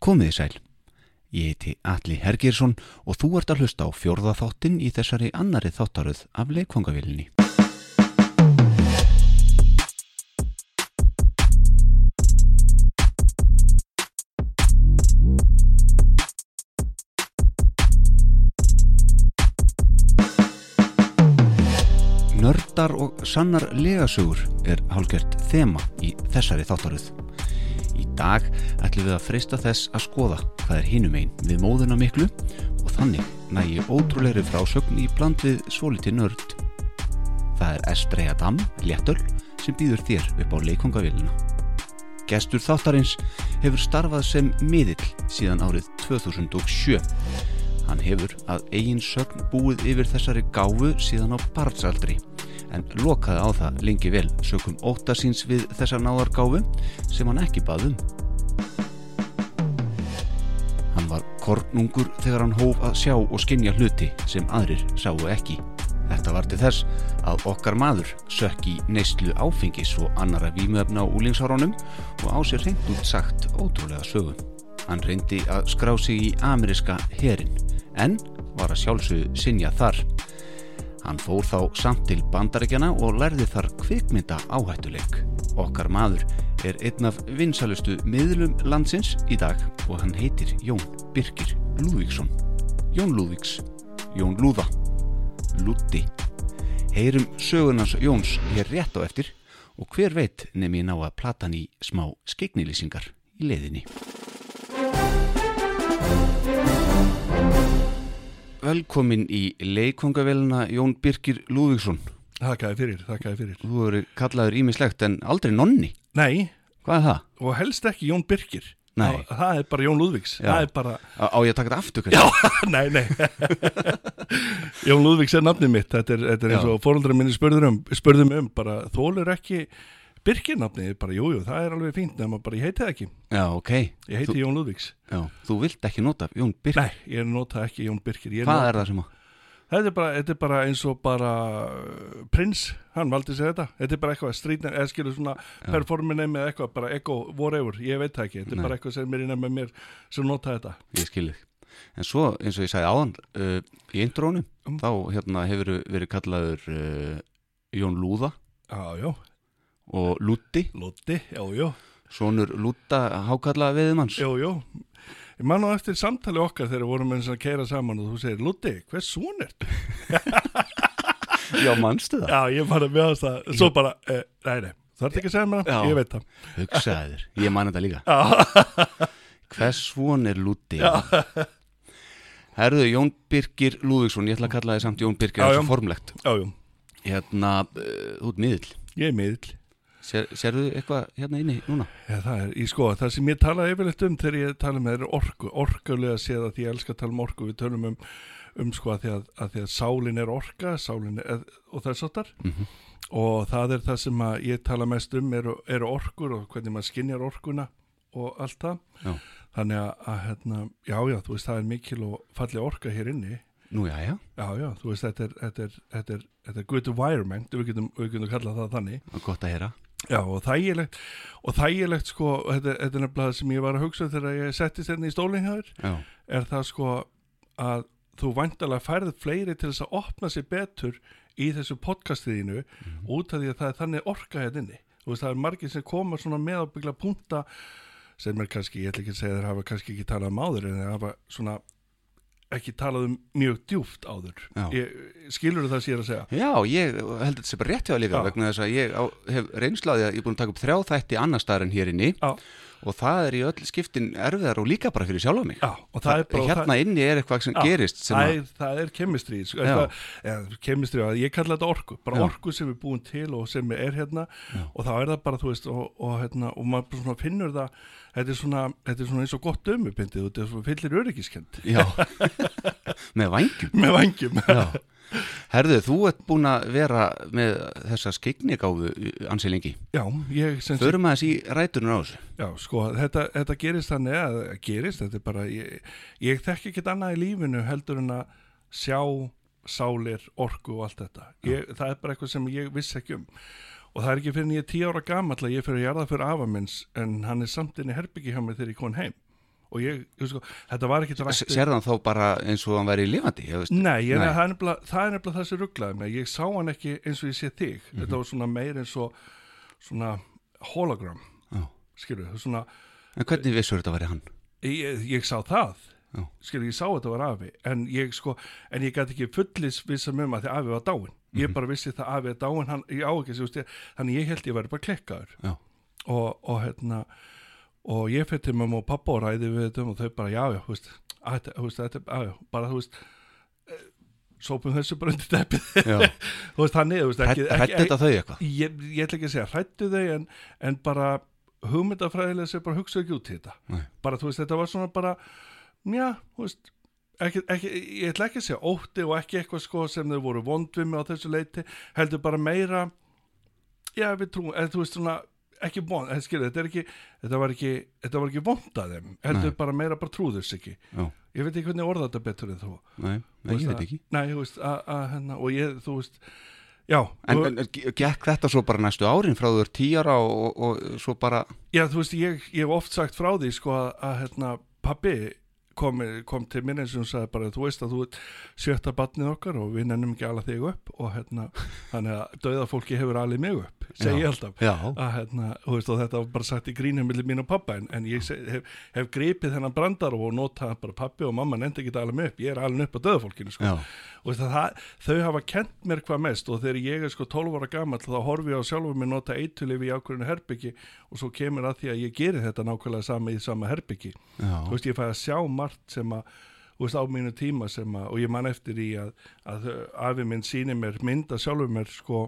Komiði sæl. Ég heiti Alli Hergirsson og þú ert að hlusta á fjórða þáttin í þessari annari þáttaröð af leikvangavílinni. Nördar og sannar legasögur er hálgjört þema í þessari þáttaröð. Dag ætlum við að freysta þess að skoða hvað er hinum einn við móðuna miklu og þannig nægi ótrúleiri frásögn í bland við svolítið nörd. Það er Estreja Dam, léttöl, sem býður þér upp á leikongavélina. Gestur þáttarins hefur starfað sem miðill síðan árið 2007. Hann hefur að eigin sögn búið yfir þessari gáfu síðan á barnsaldri en lokaði á það lengi vel sökum óttasíns við þessar náðargáfu sem hann ekki baðum. Hann var kornungur þegar hann hóf að sjá og skinja hluti sem aðrir sáu ekki. Þetta var til þess að okkar maður sökk í neyslu áfengis og annara vímuefna á úlingsárunum og á sér reynd út sagt ótrúlega sögum. Hann reyndi að skrá sig í ameriska herin en var að sjálfsögðu sinja þar. Hann fór þá samt til bandarækjana og lærði þar kvikmynda áhættuleik. Okkar maður er einn af vinsalustu miðlum landsins í dag og hann heitir Jón Birkir Lúðvíksson. Jón Lúðvíks, Jón Lúða, Lúti. Heyrum sögunars Jóns hér rétt á eftir og hver veit nefn ég ná að platan í smá skegnilýsingar í leiðinni. Velkomin í leikongavélina Jón Birkir Lúðvíksson. Þakkaði fyrir, þakkaði fyrir. Þú eru kallaður ímislegt en aldrei nonni. Nei, Hvað er það? og helst ekki Jón Birkir. Nei. Það, það er bara Jón Lúðvíks. Já. Það er bara, Á á ég að taka þetta aftur? já, kannski? nei, nei. Jón Lúðvíks er nafnið mitt. Þetta er, þetta er eins Já. og fóröldra minni spurður um, spurðum um, bara þólur ekki Birkir nafnið. Bara, jú, jú, það er alveg fínt, nema bara ég heiti það ekki. Já, ok. Ég heiti Þú, Jón Lúðvíks. já, þú vilt ekki nota Jón Birkir. Nei, ég nota ekki Jón Birkir. Hvað nota, er það sem að? Þetta er bara, þetta er bara eins og bara uh, prins, hann valdi sér þetta. Þetta er bara eitthvað strítnir, eða skilur svona Já. performine með eitthvað, bara echo, whatever, ég veit það ekki. Þetta Nei. er bara eitthvað sem er innan með mér sem nota þetta. Ég skilði. En svo, eins og ég sagði áðan, uh, í intrónu, Mm. þá hérna, og Lúti, Lúti, já, já, sonur Lúta hákalla veðumanns. já, já. Ég man á eftir samtali okkar þegar við vorum eins að keira saman og þú segir, Lúti, hvers son er Já, mannstu það? Já, ég bara meðast það, svo bara, eh, nei, nei, það er ekki að segja mér það, ég veit það. Hugsaði þér, ég man þetta líka. Hvers von er Lúti? Já. Herðu, Jón Birkir Lúðvíksson, ég ætla að kalla þið samt Jón Birkir, Já, það er svo formlegt. já, já, Hérna, uh, þú ert miðl. ég er miðl. Sér, sérðu eitthvað hérna inni núna? Já, það er, ég sko, það sem ég tala yfirleitt um þegar ég tala með er orku, orkulega séð að ég elska að tala um orku, við tölum um, um sko að því að, að því að sálin er orka, sálin er, og þess áttar Mm og það er það sem ég tala mest um eru, eru orkur og hvernig maður skinjar orkuna og allt það. Já. Þannig að, að hérna, já, já, þú veist, það er mikil og falleg orka hér inni. Nú, já, já, Já, já, þú veist, þetta er, þetta er, þetta er, þetta er good environment, við getum, við getum kallað það þannig. gott að heyra. Já, og þægilegt, og þægilegt sko, þetta, þetta er nefnilega sem ég var að hugsa þegar ég settist hérna í stólinn hjá þér, Já, er það sko að þú vandalega færð fleiri til þess að opna sér betur í þessu podcastiðinu út af því að það er þannig orka hérna inni. Þú veist, það er margir sem koma svona með að byggla punta sem er kannski, ég ætla ekki að segja þeir hafa kannski ekki talað um áður en þeir hafa svona ekki talað um mjög djúft áður. Ég, skilur það sér að segja? já ég held að þetta sé bara rétt hjá það líka Já. vegna þess að ég á, hef reynslaði að ég er búin að taka upp þrjá þætti annar staðar en hér inni Já. Og það er í öll skiptin erfiðar og líka bara fyrir sjálfa mig. Er hérna inni er eitthvað sem Já, gerist sem það að, er, það er kemistri sko, kemistri, ég kalla þetta orku bara Já. orku sem er búin til og sem er hérna Já. og þá er það bara, þú veist og, og, hérna, og maður finnur það þetta er svona, þetta er svona eins og gott dömubindið þetta er svona fyllir öryggiskend með vangjum. með vangjum. Herðu, þú ert búin að vera með þessa skegnigáfu ansi lengi. Já, ég Förum aðeins í rætunar á þessu. Já, sko, þetta, þetta gerist þannig að gerist, þetta er bara ég, ég þekki ekkert annað í lífinu heldur en að sjá sálir, orku og allt þetta ég, það er bara eitthvað sem ég vissi ekki um og það er ekki fyrir en ég er tíu ára gamall að ég fyrir að jarða fyrir afa minns en hann er samt inn í herbyggi hjá mig þegar ég kom heim og ég, sko, þetta var ekki Sér þann þá bara eins og hann væri lifandi? Nei, ég, Nei. Það, er það er nefnilega það sem rugglaði mig ég sá hann ekki eins og ég sé þig mm -hmm. þetta var svona meir eins og svona hologram skilur, svona En hvernig vissur þetta að vera hann? Ég, ég sá það skilur, ég sá að þetta var afi en ég sko, en ég gæti ekki fullis vissa með maður því afi var dáin ég mhm. bara vissi það afi er dáin, hann, ég á ekki þannig ég held ég væri bara klekkaður og, og hérna og ég fyrir til mamma og pappa og ræði við þetta og þau bara já já, þú veist, að, þetta, já, bara veist eh, sópum þessu bara undir teppið þú veist, hann er Hrætti þetta þau eitthvað? Ég, ég ætla ekki að segja hrættu þau en, en bara hugmyndafræðilega sem bara hugsa ekki út í þetta Nei. bara þú veist, þetta var svona bara já, þú veist ekki, ekki, ég ætla ekki að segja ótti og ekki eitthvað sko sem þau voru vondvimi á þessu leiti heldur bara meira já, við trúum, eða þú veist svona ekki vond, skilja, þetta er ekki þetta var ekki, þetta var ekki vond að þeim heldur bara meira bara trúðus ekki. Já. ég veit ekki hvernig orða þetta betur en þú. Nei, Nei ég veit ekki. Nei, þú veist, að, að, hennar, og ég, þú veist Já, en, og, en gekk þetta svo bara næstu árin frá þú er tíara og, og, og svo bara Já, þú veist, ég, ég hef oft sagt frá því sko að, að hérna, pabbi kom, kom til minn eins og hún sagði bara þú veist að þú sjötta batnið okkar og við nennum ekki alla þig upp og hérna, þannig að dauðafólki hefur alveg mig upp, segi ég alltaf. að, hérna, veist, og þetta var bara sagt í grínum millir mín og pappa, en, en ég seg, hef, hef gripið þennan brandar og notað bara pappi og mamma nefndi ekki alveg mig upp, ég er alveg upp á dauðafólkinu sko. Og það, þau hafa kent mér hvað mest. Og þegar ég er sko 12 ára gammal þá horfi ég á sjálfur mér nota eitulif í ákveðinu herbyggi og svo kemur að því að ég gerir þetta nákvæmlega sama í sama herbyggi, þú veist ég fæ að sjá margt sem að veist, á mínu tíma sem að, og ég man eftir í að, að afi minn síni mér mynda sjálfur mér sko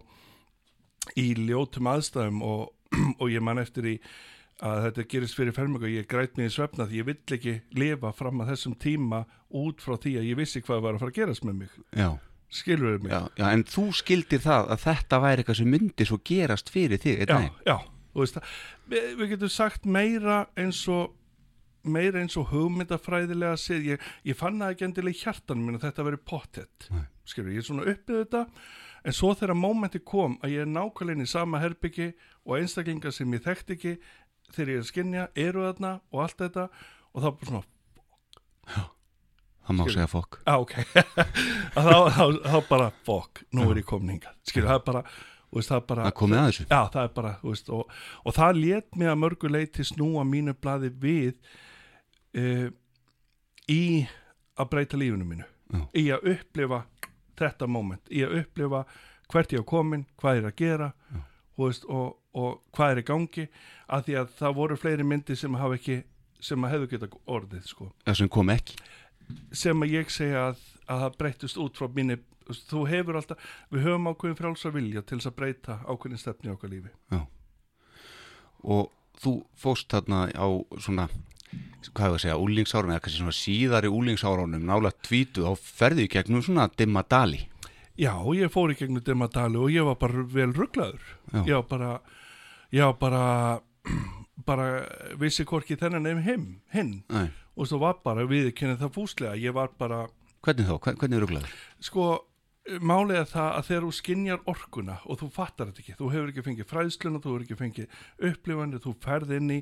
í ljótum aðstæðum og, og ég man eftir í að þetta gerist fyrir fermingu. Og ég græt mér í svefna því ég vill ekki lifa fram að þessum tíma út frá því að ég vissi hvað var að fara að gerast með mig. Já. skilur þau mig? Já, já, en þú skildir það að þetta væri eitthvað sem myndi svo gerast fyrir þig já, já, þú veist það. Við, getum sagt meira eins og meira eins og hugmyndafræðilega séð, ég, ég fann það ekki endilega í hjartanum minn að þetta veri pottet skilur, ég er svona uppið þetta. En svo þegar mómenti kom að ég er nákvæmlega í sama herbyggi og einstaklingar sem ég þekkt ekki þegar ég er skinnja, eru þarna og allt þetta og er bara svona Já, það má segja fokk. Já, ok. Þá, þá, þá bara fokk, nú er ég komninga skilur, það er bara Veist, það, bara, það komið að já, það bara, veist, og, og það let mig að mörgu leiti snúa mínu bladi við uh, í að breyta lífinu mínu. Já. í að upplifa þetta moment, í að upplifa hvert ég á komin, hvað er að gera veist, og, og hvað er í gangi að því að það voru fleiri myndi sem hafa ekki, sem að hefðu geta orðið sko. sem kom ekki. Sem að ég segja að, að það breytist út frá mínu, þú hefur alltaf við höfum ákveðin frálsa vilja til þess að breyta ákveðin stefni okkar lífi. Já. og þú fóst þarna á svona hvað hefur að segja, úlingsárum eða kannski svona síðari úlingsárunum nála tvítu þá ferði ég gegnum svona dimma dali. Já, ég fór í gegnum dimma dali og ég var bara vel rugglaður ég var bara var bara bara vissi hvorki þennan nefn hinn hinn og svo var bara viðkynna það fúslega ég var bara Hvernig þá? Hvernig er rugglaður? Sko Málið er það að þegar þú skinjar orkuna og þú fattar þetta ekki, þú hefur ekki fengið fræðsluna, þú hefur ekki fengið upplifandi, þú ferð inn í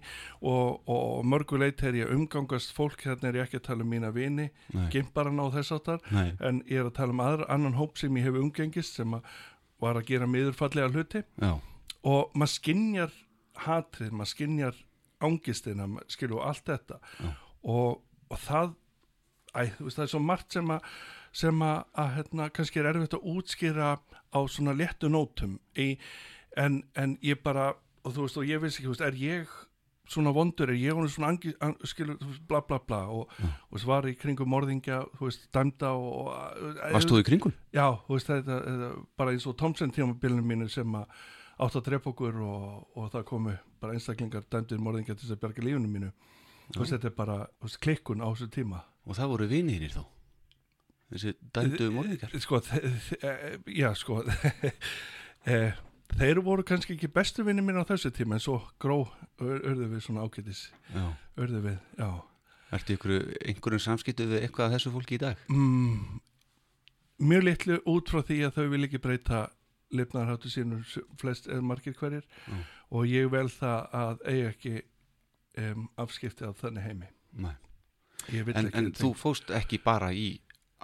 og, og mörguleit er ég umgangast fólk, hérna er ég ekki að tala um mína vini, gimbaran á þess áttar, en ég er að tala um aðra, annan hóp sem ég hef umgengist sem að var að gera miðurfallega hluti Já. Og maður skinjar hatrið, maður skinjar ángistina, skilju allt þetta og, og það, æ, veist, það er svo margt sem að sem að, að hérna, kannski er erfitt að útskýra á svona léttu nótum í, en, en ég bara og þú veist og ég veist ekki, veist, er ég svona vondur, er ég hún svona angi, an, skilur, bla bla bla og, ja. og var í kringum morðingja, þú veist, dæmda og... Varst þú í kringum? Já, þú veist, þetta er bara eins og Tomsen tímabilinu mínu sem að átt að drepa okkur og, og það komu bara einstaklingar dæmdir morðingja til þess að berga lífunum mínu. Veist, þetta er bara klikkun á þessu tíma. Og það voru vinirinn þá? þessi dæmdu morðingar sko, já sko þeir voru kannski ekki bestu vinni mín á þessu tíma en svo gró örðu við svona ákveðis örðu við, já Ertu ykkur, einhverjum samskiptu við eitthvað af þessu fólki í dag? Mm, mjög litlu út frá því að þau vil ekki breyta lifnarháttu sínur flest eða margir hverjir mm. og ég vel það að eiga ekki um, afskipti á þannig heimi En, en þú fóst ekki bara í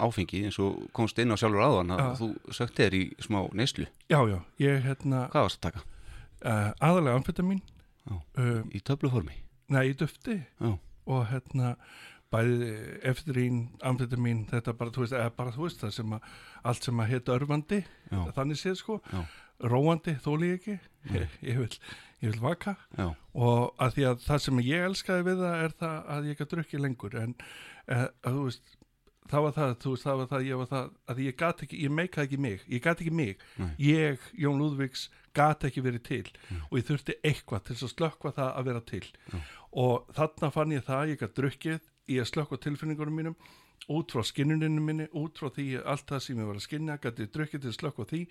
áfengi eins og komst inn á sjálfur áðan að þú sökti þér í smá neyslu. já, já, ég hérna Hvað varst að taka? uh, aðalega amfetamin uh, Í töfluformi? nei, í dufti Já. og hérna bæði eftirín, amfetamin þetta bara, þú veist, bara þú veist það sem að allt sem að heita örvandi Já. þannig séð sko, Já. róandi þóli ég ekki, Nei. ég, ég vil ég vil vaka Já. og að því að það sem ég elskaði við það er það að ég gæti drukki lengur en uh, að, þú veist það var það, þú veist, það var það, ég var það að ég gat ekki, ég meikaði ekki mig, ég gat ekki mig Nei. ég, Jón Lúðvíks gat ekki verið til Já. og ég þurfti eitthvað til að slökkva það að vera til Já. og þarna fann ég það, ég gat drukkið í að slökkva tilfinningunum mínum út frá skinnuninu minni, út frá því allt það sem ég var að skinna, gæti drukkið til að slökkva því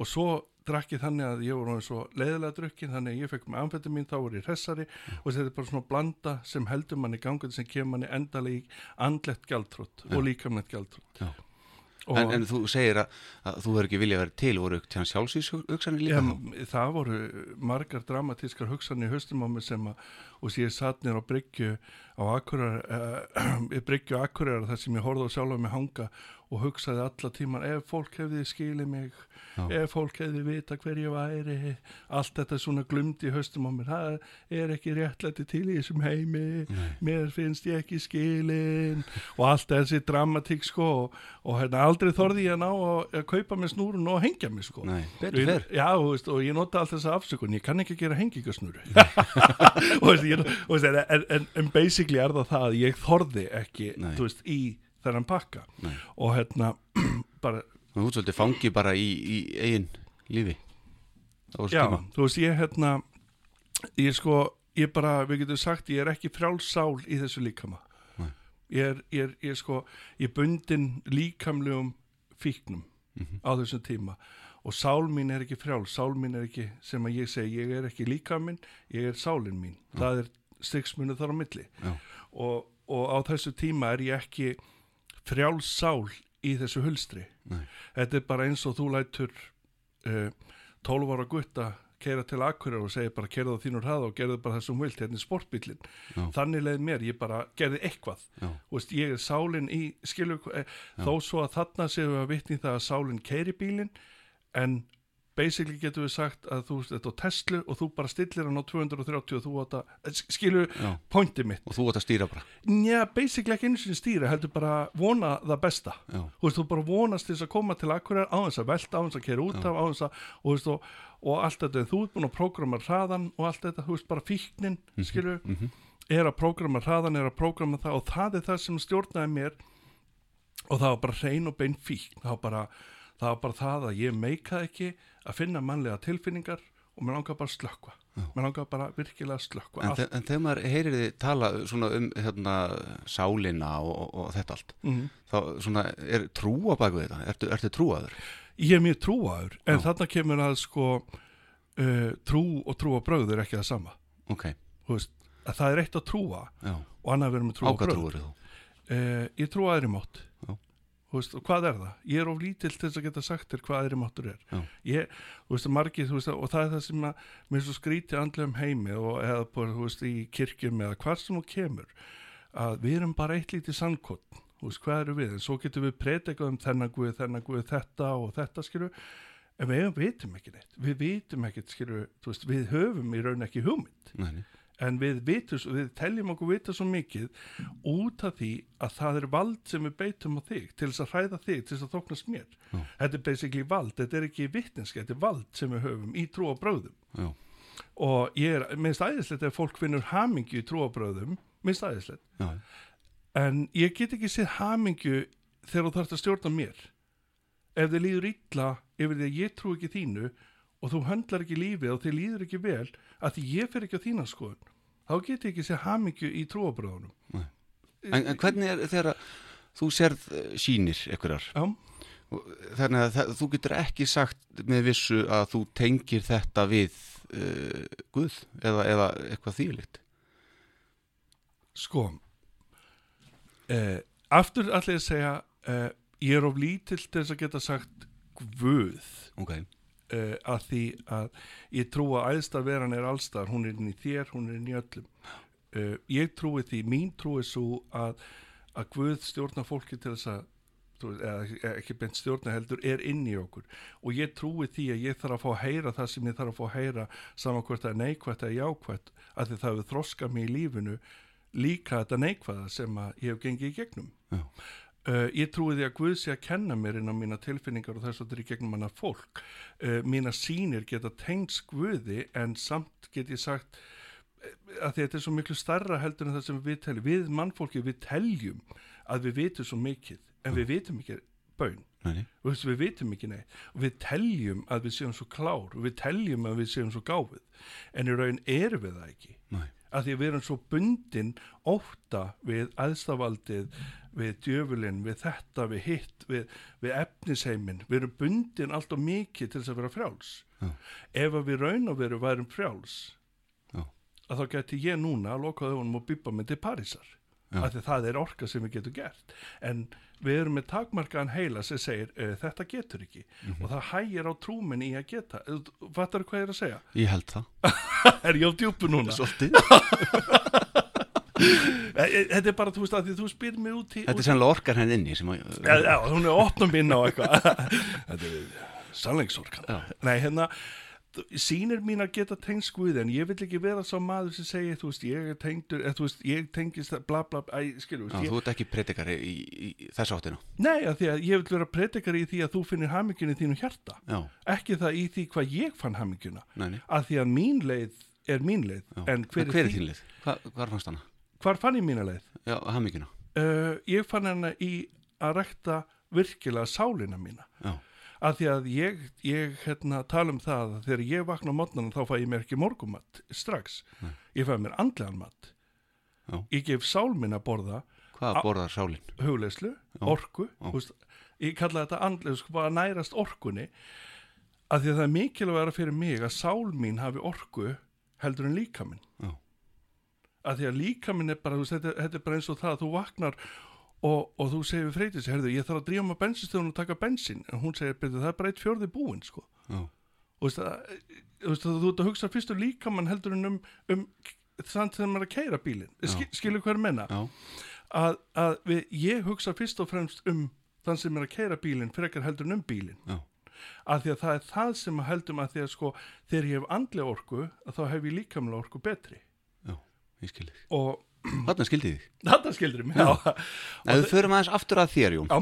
og svo drakk ég þannig að ég var orðinn svo leiðilega drukkin þannig að ég fekk með amfetamin, þá var ég hressari og þetta er bara svona blanda sem heldur manni gangað sem kemur manni endalegi andlegt gjaldtrótt Já. og líkamlegt gjaldtrótt Já. En, en þú segir að, að þú verður ekki vilja að vera til voru til hann sjálfsvíshugsanir líka þá? Það voru margar dramatískar hugsanir í haustum á mig sem að og ég satt nýr á bryggju á Akurar uh, bryggju Akurar þar sem ég horfði á sjálf mig hanga og hugsaði alla tíman ef fólk hefði skilið mig Já. ef fólk hefði vita hver ég væri allt þetta svona glumdi í haustum á mér það er ekki réttlæti til í þessum heimi Nei. mér finnst ég ekki skilin og allt þessi dramatík sko og, og hérna aldrei þorði ég að ná að, að kaupa mér snúrun og hengja mig sko fer. Já, þú veist, og ég nota allt þessa afsökun, ég kann ekki gera hengingasnúru og, veist, ég, og veist, en, en, en basically er það það að ég þorði ekki, Nei. þú veist, í þennan pakka Nei. og hérna bara, Þú ert svolítið fangi bara í, í eigin lífi. Já, þú veist, ég hérna ég sko, ég bara, við getum sagt ég er ekki frjálsál í þessu líkama ég er, ég er, ég er sko ég er bundin líkamlegum fíknum Mhm. á þessum tíma og sál mín er ekki frjáls, sál mín er ekki sem að ég segi, ég er ekki líka minn ég er sálin mín, það er stiksmunu þar á milli Já. og, og á þessu tíma er ég ekki frjáls sál í þessu hulstri. Nei. þetta er bara eins og þú lætur uh, 12 ára gutta keira til akkurir og segja bara keira það þínur hraða og gerðu bara þú vilt, hérna er sportbílin Já. þannig leið mér, ég bara gerði eitthvað. Veist, ég er sálin í skilur, eh, þó svo að þarna séum við að vitni það að sálin keiri bílinn en basically getum við sagt að þú veist, þetta á Tesla og þú bara stillir hann á 230 og þú átt að, eh, skilur Já. pointið mitt, Og þú átt að stýra bara. njá, basically ekki eins og stýra, heldur bara vona það besta Já. þú veist, þú bara vonast þess að koma til akkurar á þess að velta, á þess að kera út af á þess að, og, veist, og, og allt þetta, þú ert búin að prógrama hraðan og allt þetta, þú veist, bara fíknin skilur, Mhm. er að prógrama hraðan, er að prógrama það og það er það sem stjórnaði mér og það var bara hrein og bein fíkn það var bara það, var bara það að ég meikaði ekki að finna mannlega tilfinningar og mér langar bara að slökkva mér langar bara virkilega að slökkva En, en þegar maður heyrir þið tala svona um hérna, sálina og, og, og þetta allt, Mhm. þá svona er trú á baku þetta? Ertu, ertu trúaður? ég er mjög trúaður en þarna kemur að sko uh, trú og trúabröð er ekki það sama Ok, Þú veist, að það er eitt að trúa já. og annað að vera með Á trú og hvað bröð uh, ég trú aðri mátt Já. Veist, og hvað er það? Ég er of lítill til þess að geta sagt þér hvað aðri máttur er. Ég, veist, margir, veist, og það er það sem að mér svo skrítið andlegum heimi og eða bara, í kirkjum eða hvað sem þú kemur að við erum bara eitt lítið veist, hvað eru við, en svo getum við predikað um þennan guð, þennan guð, þetta og þetta skilur, en við vitum ekki neitt. Við vitum ekkert, veist, við höfum í raun ekki hugmynd. Nei. En við vitum, við teljum okkur vita svo mikið út af því að það er vald sem við beitum á þig til þess að hræða þig, til þess að þóknast mér Já. þetta er basically vald, þetta er ekki vittinski, þetta er vald sem við höfum í trúabröðum Já. og ég er, minnst æðislegt ef fólk finnur hamingju í trúabröðum minnst æðislegt, Já. en ég get ekki séð hamingju þegar þú þarfst að stjórna mér ef þið líður illa yfir því að ég trú ekki þínu og þú höndlar ekki lífið og þið líður ekki vel að því ég fer ekki á þína skoðun þá get ég ekki séð hamingju í trúabröðunum Nei. En, en hvernig er þegar þú sérð eh, einhverjar? Já, Þannig að það, þú getur ekki sagt með vissu að þú tengir þetta við uh, Guð eða, eða eitthvað þýlikt. sko eh, aftur allir að segja eh, ég er of lítill til þess að geta sagt Guð Ok, uh, að því að ég trú að æðsta veran er allstar, hún er inn í þér, hún er inn í öllum. Uh, ég trúi því, mín trúi svo að að Guð stjórna fólki til þess að eða ekki beint stjórna heldur er inn í okkur og ég trúi því að ég þarf að fá að heyra það sem ég þarf að fá að heyra saman hvort það er neikvætt eða jákvætt að því það hefur þroskað mig í lífinu líka þetta neikvæða sem ég hef gengið í gegnum Já. Uh, ég trúi því að Guð sé að kenna mér inn á mína tilfinningar og þess að þetta er í gegnum hana fólk. Uh, mína sínir geta tengst Guði en samt get ég sagt uh, að að þetta er svo miklu starra heldur en það sem við teljum. Við mannfólki við teljum að við vitum svo mikið en við vitum ekki bön Nei, nei. Þú veist, við vitum ekki neitt. Og við teljum að við séum svo klár og við teljum að við séum svo gáfið en í raun erum við það ekki. Nei. Að því við erum svo bundin óta við aðstafaldið við djöfulinn, við þetta, við hitt við, við efnisheimin við erum bundin allt og mikið til þess að vera frjáls Já. ef að við raun og veru værum frjáls Já. að þá geti ég núna að loka þauðunum og bípa mig til Parísar. Af því það er orka sem við getum gert en við erum með takmarkaðan heila sem segir uh, þetta getur ekki Mhm. og það hægir á trúmin í að geta fattar hvað ég er að segja? Ég held það er ég á djúpu núna? Svolítið E- e- þetta er bara, þú veist, að því þú spyr mig út í Þetta er sannlega orkar henni inni sem að, Já, hún er að opna minna á eitthvað Þetta er sannleiksorkan. Nei, hérna sínir mín að geta tengst Guði en ég vil ekki vera sá maður sem segir þú veist, ég er tengdur, eða þú veist, ég tengist bla bla, æ, skilur, já, ég, þú ert ekki predikari í, í, í þessu áttina. Nei, að því að ég vil vera predikari í því að þú finnir hamingjunni þínu hjarta. Já, ekki það í því hvað ég fann hamingjuna. Að því að mín leið er mín leið já. en hver, hver er þín- lið? Hva, hvar fannst hana? hvar fann ég mína leið? Já, hammingina Uh, ég fann hana í að rekta virkilega sálina mína. Já, að því að ég, ég hérna, tala um það að þegar ég vakna á mótnana þá fæ ég mér ekki morgumat strax Nei. ég fæ mér andlegan mat Já. ég gef sál minn að borða hvað borðar sálin? hugleyslu, Já. orku veist, ég kalla þetta andlega sko, bara nærast orkunni að því að það er mikilvægara fyrir mig að sál mín hafi orku heldur en líka minn Já, að því að líka minn er bara, veist, þetta, þetta er bara eins og það að þú vaknar og, og þú segir við freytis, herðu, ég þarf að drífa með bensinstöðun og taka bensin, en hún segir, byrju, það er bara eitt fjörði búinn, sko. Já, og veist, að, þú veist, að þú ert að hugsa fyrst um líkamann heldur en um, um þann sem er að keira bílinn. Skil, skilur hvað er að menna já, að, að við, ég hugsa fyrst og fremst um þann sem er að keira bílinn frekar heldur um bílinn. Já, að því að það er það sem að heldum að því að sko þegar ég hef andlega orku þá hef ég líkamlega orku betri. Já, ég skildi þig. Og Þarna skildi þig. Þetta skildur mig já. Ef við förum aðeins aftur að þér, Jón. Já.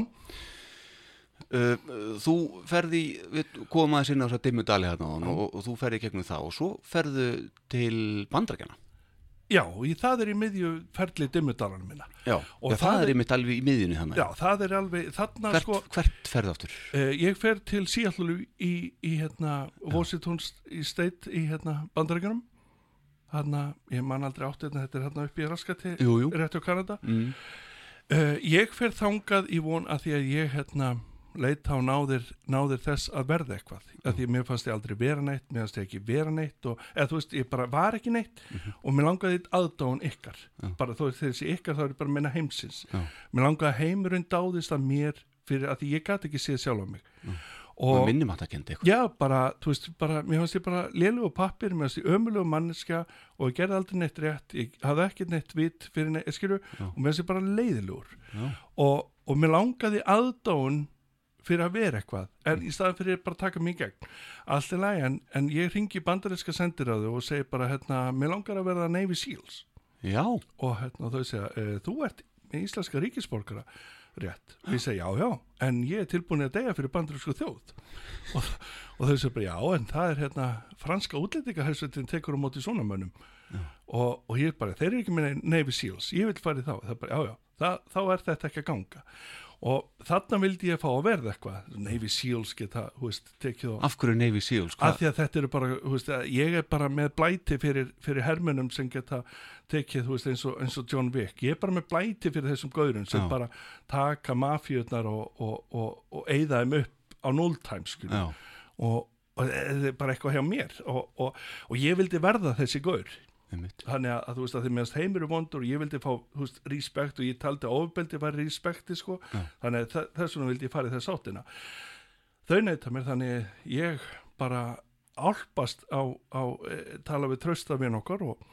uh, Þú ferði, við komum aðeins inn á þess að dimmu dali hérna áðan og, og þú ferði í gegnum það og svo ferðu til bandarækjana já, í það er í miðju ferli dimmudalanum minna. Já, Og Já það, það er er- einmitt alveg í miðjunni þannig já, það er alveg, þarna hvert, sko hvert ferðu aftur? Uh, ég fer til Seattle í, í hérna, Washington í State í hérna bandarækjunum hérna, ég man aldrei átt hérna, þetta er hérna upp í raskati Jú, jú. rétt á Kanada. Mm. uh, ég fer þangað í von að því að ég hérna leita á náðir, náðir þess að verða eitthvað. Að því mér fannst ég aldrei vera neitt mér fannst ég ekki vera neitt og, eða þú veist, ég bara var ekki neitt og mér langaði aðdáun ykkar. Já. bara þú veist, þessi ykkar þá er bara minna heimsins. Já. mér langaði að heimurinn dáðist að mér fyrir að því ég gæti ekki séð sjálf á mig. Og og minnum að það kendi eitthvað. Já, bara, þú veist, bara mér fannst ég bara lélug pappir, mér fannst ég ömulegu manneskja og ég gerði aldrei neitt rétt ég hafði ekkert neitt vit fyrir neitt, skilju og mér fannst ég bara leiðilegur. Já, og, og mér langaði aðdáun fyrir að vera eitthvað en í staðan fyrir bara taka mig gegn. Allt er læg, en, en ég ringi bandarinska sendiráðu og segi bara hérna, mér langar að verða Navy Seals. Já, og hérna þau segja, e, þú ert íslenska ríkisborgara rétt, við segja já já en ég er tilbúin að deyja fyrir bandarísku þjóð. Og, og þau segja bara já en það er hérna franska útlendingahersveitin tekur á móti svona mönnum og, og ég bara, þeir eru ekki með Navy Seals ég vil fara í þá, það er bara já já það, þá er þetta ekki að ganga og þarna vildi ég fá að verða eitthvað. Navy Seals geta, hú veist, tekið á af hverju Navy Seals? Að hvað? því að þetta eru bara, þú veist, ég er bara með blæti fyrir, fyrir hermunum sem geta tekið, þú veist, eins og, eins og John Wick. Ég er bara með blæti fyrir þessum gaurum sem Já. bara taka mafíurnar og, og, og, og eyða þeim upp á nulltime, skilju og, og bara eitthvað hjá mér. Og, og, og ég vildi verða þessi gaur þannig að, að þú veist að því meðast heimur er vondur og ég vildi fá, veist, respekt og ég taldi að ofbeldi var respekti, sko. Já. þannig að þe- þess vegna vildi ég fara í þess áttina. Þau neyta mér þannig ég bara álpast á, á e, tala við trösta við okkar og,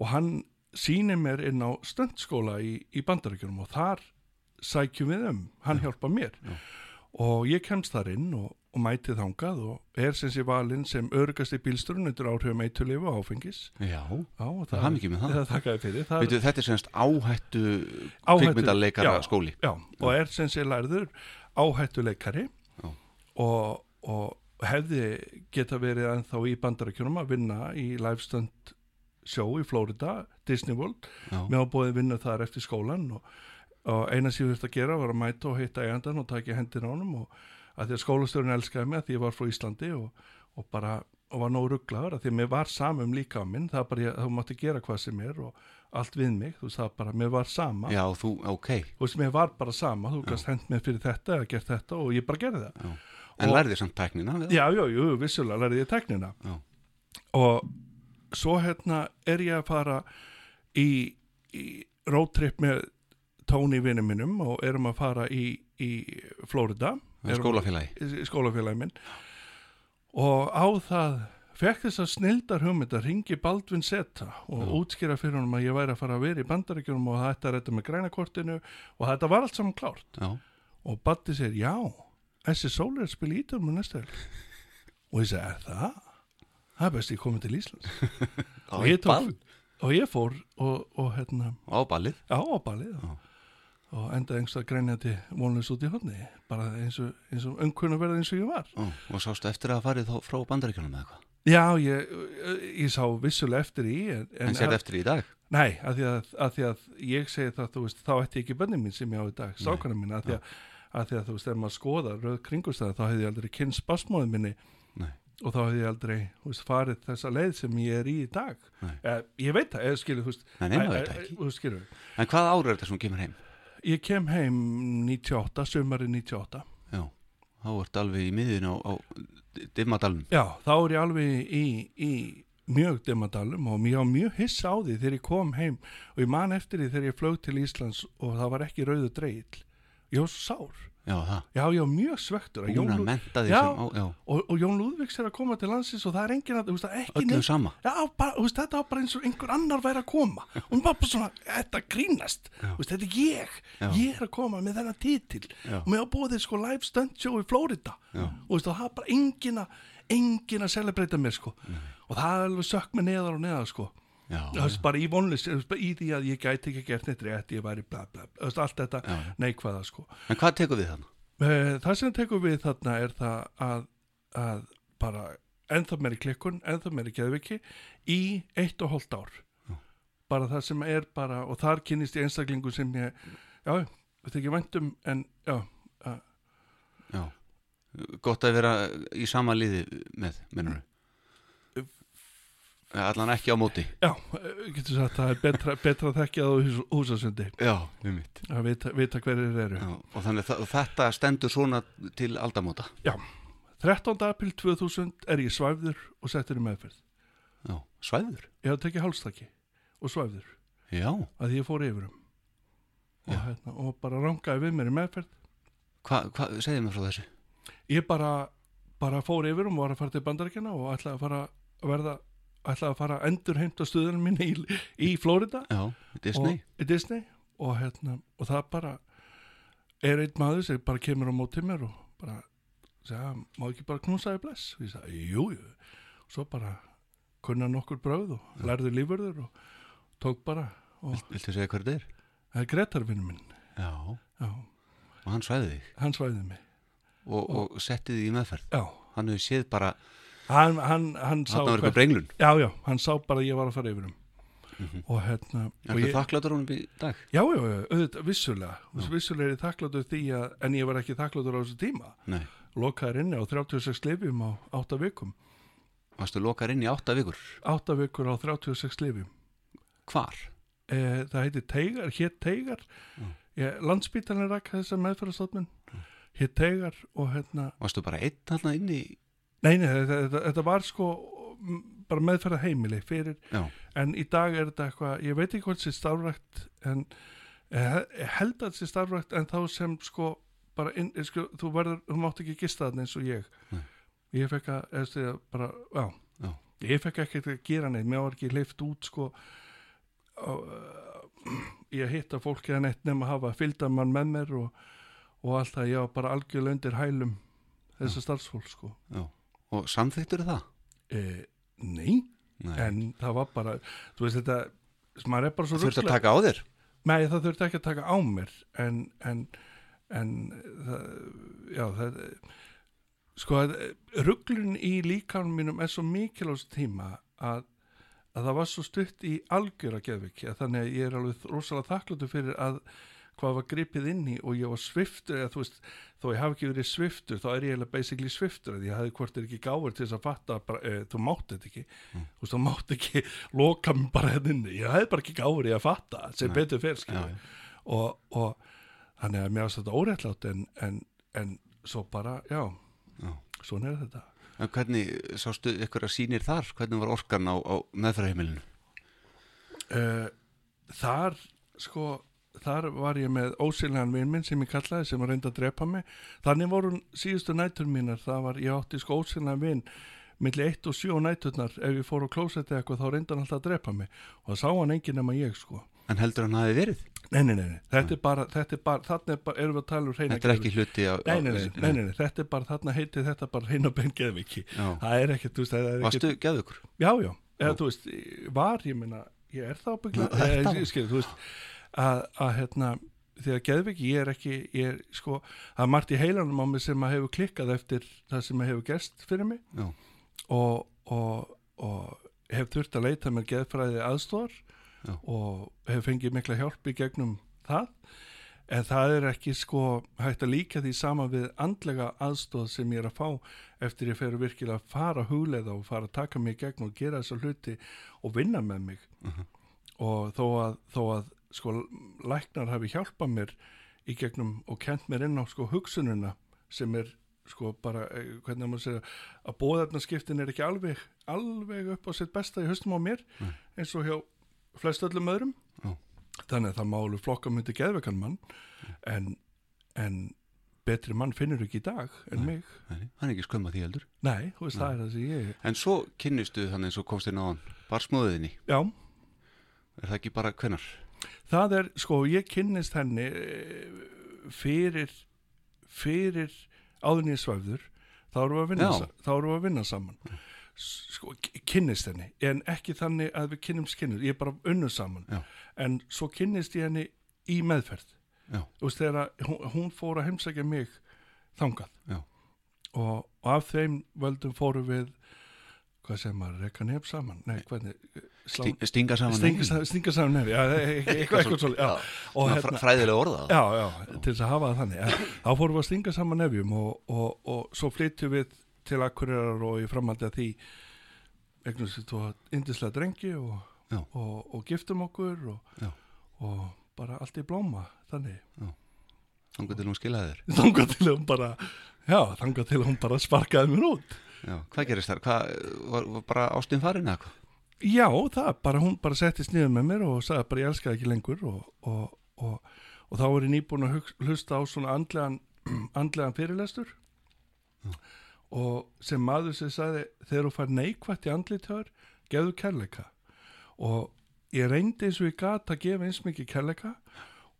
og hann sýnir mér inn á stöndskóla í, í bandaríkjunum og þar sækjum við um, hann hjálpa mér. Já. og ég kemst þar inn og, og mæti þangað og er sem sé valinn sem örgasti bílsturinn undir áhrifum eitulifu og áfengis Já, Já, Það er hamingju með það. Það þakkaði fyrir það veitu, þetta er semst áhættu Áhættu- kvikmyndaleikara já. skóli. Já, og er sem sé lærður áhættuleikari Já. og, og hefði geta verið ennþá í bandarækjunum að vinna í livestunt sjó í Florida, Disney World Já, mér var búið að vinna þar eftir skólan og, og eina sem ég þurfti að gera var að mæta og hitta eigandan og taka hendina á honum og að því að skólastjórun elskaði mig að því ég var frá Íslandi og, og bara og var nóg rugglaður að því að mér var samum líka á minn það bara, ég, þú mátti gera hvað sem er og allt við mig, þú veist það bara, mér var sama já þú, ok. þú veist, mér var bara sama, þú gast hend mér fyrir þetta eða gert þetta og ég bara gerði það Já. En lærði samt tæknina við það? já, já, jú, vissulega lærði ég teknina Já. og svo hérna er ég að fara í, í roadtrip með Tony vinnum minnum og erum að fara í, í Florida skólafélagi. í skólafélagi minn og á það fekk þess að snildar hugmynd að ringi Baldvin Seta og Já. útskýra fyrir honum að ég væri að fara að vera í bandaríkjunum og þetta er þetta með grænakortinu og þetta var allt saman klárt Já, og Batti segir, já, þessi sól er að spila ítum með næsta helg og ég segi, er það? Það er best ég komið til Íslands og ég, tók, og ég fór og, og hérna, Á ballið. já, á ballið. Og enda einhversta grænjandi vonleys út í hodni bara eins og, eins og umkunna verða eins og ég var Ó, og sástu eftir að farið frá bandaríkjunum eða eitthvað? Já, ég, ég sá vissulega eftir í en, En sér eftir í dag? Nei, að því að, að því að ég segi það, þú veist, þá ætti ekki bönni mín sem ég á í dag, sákana mín, að því að, að því að þú veist, ef maður skoðar rauð kringustæði, þá hefði ég aldrei kynnt spasmóðin minni Nei. og þá hefði ég aldrei, þú veist, farið þessa leið sem ég er í í dag. Eh, ég veit það, eða skilur, þú veist, Nei, eh, eh, ekki. Þú veist, skilur, En hvað ár er þetta sem þú kemur heim? Ég kem heim 98, sömari 98. Já, þá ertu alveg í miðin á, á dimmadalunum. Já, þá er ég alveg í, í mjög dimmadalum og mér var mjög hissa á því þegar ég kom heim og ég man eftir því þegar ég flög til Íslands og það var ekki rauðu dreigill. Ég var sár. Já. Já, var mjög svektur. Jón Lú- Já. sem á, já, og, og Jón Lúðvíks er að koma til landsins og það er enginn að, þú veist, öllum neitt. sama. Já, bara, þú veist, þetta var bara eins og einhver annar væri að koma og hún var bara svona, þetta grínast Já. þú veist, þetta er ég, Já. ég er að koma með þennan titil Já. og mér var búið sko live stunt show í Florida Já. og það er bara enginn að enginn að celebrata mér sko og það er alveg sökk með neðar og neðar sko Já, bara í vonlist, í því að ég gæti ekki gert neitt rétt, ég væri bla bla, bla. Allt þetta neikvæða sko En hvað tekur við þannig? Eh, Það sem tekur við þarna er það að, að bara ennþá meiri klikkun, ennþá meiri geðviki í eitt og hóllt ár. Já. Bara það sem er bara, og þar kynist ég einstaklingu sem ég, já, þetta ekki væntum, en já, að, Já, gott að vera í sama liði með, mennur Allan ekki á móti. já, eh, getur sagt það er betra, betra að þekkja það á hús, húsasundi, Já, um mitt. að vita, vita hverjir eru. Já, og þannig að þetta stendur svona til aldamóta. Já, 13. april 2000 er ég svæfður og settur í meðferð. Já, svæður. Ég hafði tekið hálstaki og svæfður. Já, að ég fór yfir um og, hérna, og bara rangaði við mér í meðferð hvað, hva, segðu mér frá þessu. ég bara, bara fór yfir um og var að fara til bandaríkjana og ætlaði að fara að verða ætlaði að fara að endur heimta stuðunum mín í, í Florida. Já, Disney. og, í Disney. Og, hérna, og það bara er einn maður sem bara kemur á mótið mér og bara segja, má ekki bara knúsa þig bless? Og ég sagði, jú, jú. Og svo bara kunna nokkur bröð og lærði lífurður og tók bara og Viltu segja hver þetta er? það er Gretarvinu minn. Já, já, og hann svæði þig? Hann svæði mig. Og, og setti þig í meðferð. Já, Hann hefur séð bara, hann, hann, hann sá hvert-. Já, já, hann sá bara að ég var að fara yfir um Mhm. og hérna Er ég, það þakkláttur honum í dag? Já, já, já, auðvitað, vissulega vissulega er ég þakkláttur því að en ég var ekki þakkláttur á þessu tíma Nei. lokaður inni á 36 lifjum á 8 vikum Varstu lokar inn í átta vikur? 8 vikur á 36 lifjum Hvar? e, það heiti Teigar, hétt Teigar Mm. ég, landsbítalinn rak þessa meðferðarstofnun hétt Teigar og hérna Varstu bara einn þarna inni? Nei, nei, þetta, þetta, þetta var sko bara meðferða heimili fyrir Já, en í dag er þetta eitthvað, ég veit ekki hvort sér starfrækt en eh, ég held að sér starfrækt en þá sem sko bara, inn, eh, sko, þú verður, þú mátt ekki gista þarna eins og ég Nei. ég fekk að, eða því að bara, já Já. ég fekk ekki að gera neitt, mér var ekki leift út sko ég hitta fólki að neitt nema að hafa fylgdamann með mér og, og allt það, ég var bara algjörlega undir hælum þessar starfsfólk sko Já. Og samþyktur það? e, Nei, Nei. en það var bara þú veist þetta, maður er bara svo Þurftu að ruglað- taka á þér? Nei, það þurfti ekki að taka á mér en, en, en það, já, það sko, rugglun í líkanum mínum er svo mikil á þessu tíma að, að það var svo stutt í algjör að geðviki að þannig að ég er alveg rosalega þakkláttur fyrir að hvað var gripið inn í og ég var sviftur eða þú veist, þó ég hafi ekki verið sviftur þá er ég eiginlega basically sviftur því ég hafði hvort er ekki gáður til þess að fatta bara, e, þú mátt þetta ekki, þú veist, þú mátt ekki loka mig bara hérna inni, ég hafði bara ekki gáður í að fatta, sem Nei. betur Já, skilur já. og, og þannig að mér varst þetta óréttlátt en, en, en svo bara, já, Já. svona er þetta En hvernig sástu ykkur að sýnir þar? Hvernig var orkan á, á meðfæraheimilinu? uh, þar sko þar var ég með ósynlegan vinn minn sem ég kallaði sem var reynd að drepa mig. Þannig voru síðustu nætur mínar það var, ég átti sko ósynlegan vinn milli 1 og 7 næturnar. Ef ég fór á klósetti eitthvað þá reyndi hann alltaf að drepa mig. Og það sá hann enginn nema ég sko. En heldur hann hafi verið? nei, nei, nei, þetta er bara, þetta er bara þannig er bara, erum við að tala um hreina Þetta er ekki hluti á... Nei, nei, nei, nei, þetta er bara, þarna heitir þetta bara hreina benn geðviki. Það er ekkert, þú veist, það er ekkert, Varstu geðugur? já, já, eða þú veist, var, ég meina, ég er það það? skil, þú veist, að, að hérna, þegar geðviki, ég er ekki, ég er, sko, það er margt í heilanum á mig sem að hefur klikkað eftir það sem hefur gerst fyrir mig og, og, og hef þurft að leita mér geðfræði aðstóðar Já. og hef fengið mikla hjálp í gegnum það en það er ekki sko hægt að líka því sama við andlega aðstóð sem ég er að fá eftir ég fer virkilega að fara að hugleiða og fara að taka mig í gegn og gera þessa hluti og vinna með mig Mhm. og þó að, þó að sko læknar hafi hjálpað mér í gegnum og kent mér inn á sko hugsununa sem er sko bara, eh, hvernig maður segja að bóðarnaskiptin er ekki alveg alveg upp á sitt besta í höstum á mér Nei. eins og hjá flest öllum öðrum Já. þannig að það málu flokka myndi geðvekan mann en, en betri mann finnur ekki í dag en Nei. mig Nei, hann er ekki skömm að því heldur. nei, þú veist, Nei. það er það sem ég En svo kynnistu þannig eins og komst á hann. Barsmóðinni. já, Er það ekki bara hvenar? Það er, sko, ég kynnist henni eh, fyrir fyrir áðurinn ég svæfður þá erum við að vinna, Já. sa- þá erum við að vinna saman. Sko, kynnist henni en ekki þannig að við kynnumst kynnumst ég er bara unnu saman. Já. en svo kynnist ég henni í meðferð. Veist þegar hún, hún fór að heimsækja mig þangað. Og, og af þeim völdum fórum við hvað sem maður, rekka nefn saman? Nei, hvernig, stinga saman nefnum? sa- stinga saman nefn já, e- e- eitthvað, svolítið hérna, fr- Fræðilega orðað. já, já, til þess að hafa það þannig þá fórum við að stinga saman nefjum og, og, og svo flytjum við til Akureyrar og í framhaldi að því eignum sér tvo indislega drengi og, og, og giftum okkur og, bara allt í blóma þannig Þannig til hún skilaði þér. þangað til hún bara já, þangað til hún bara sparkaði mér út Já. Hvað gerist þar? Hvað, var, var bara ástinn farin eða hvað? Já, það, bara hún bara settist niður með mér og sagði bara ég elska ekki lengur. Og, og, og, og þá er ég nýbúin að hlusta á svona andlegan, andlegan fyrirlestur. Og sem maður sem sagði þegar þú fær neikvætt í andlitör gefðu kærleika. Og ég reyndi eins og ég gat að gefa eins mikið kærleika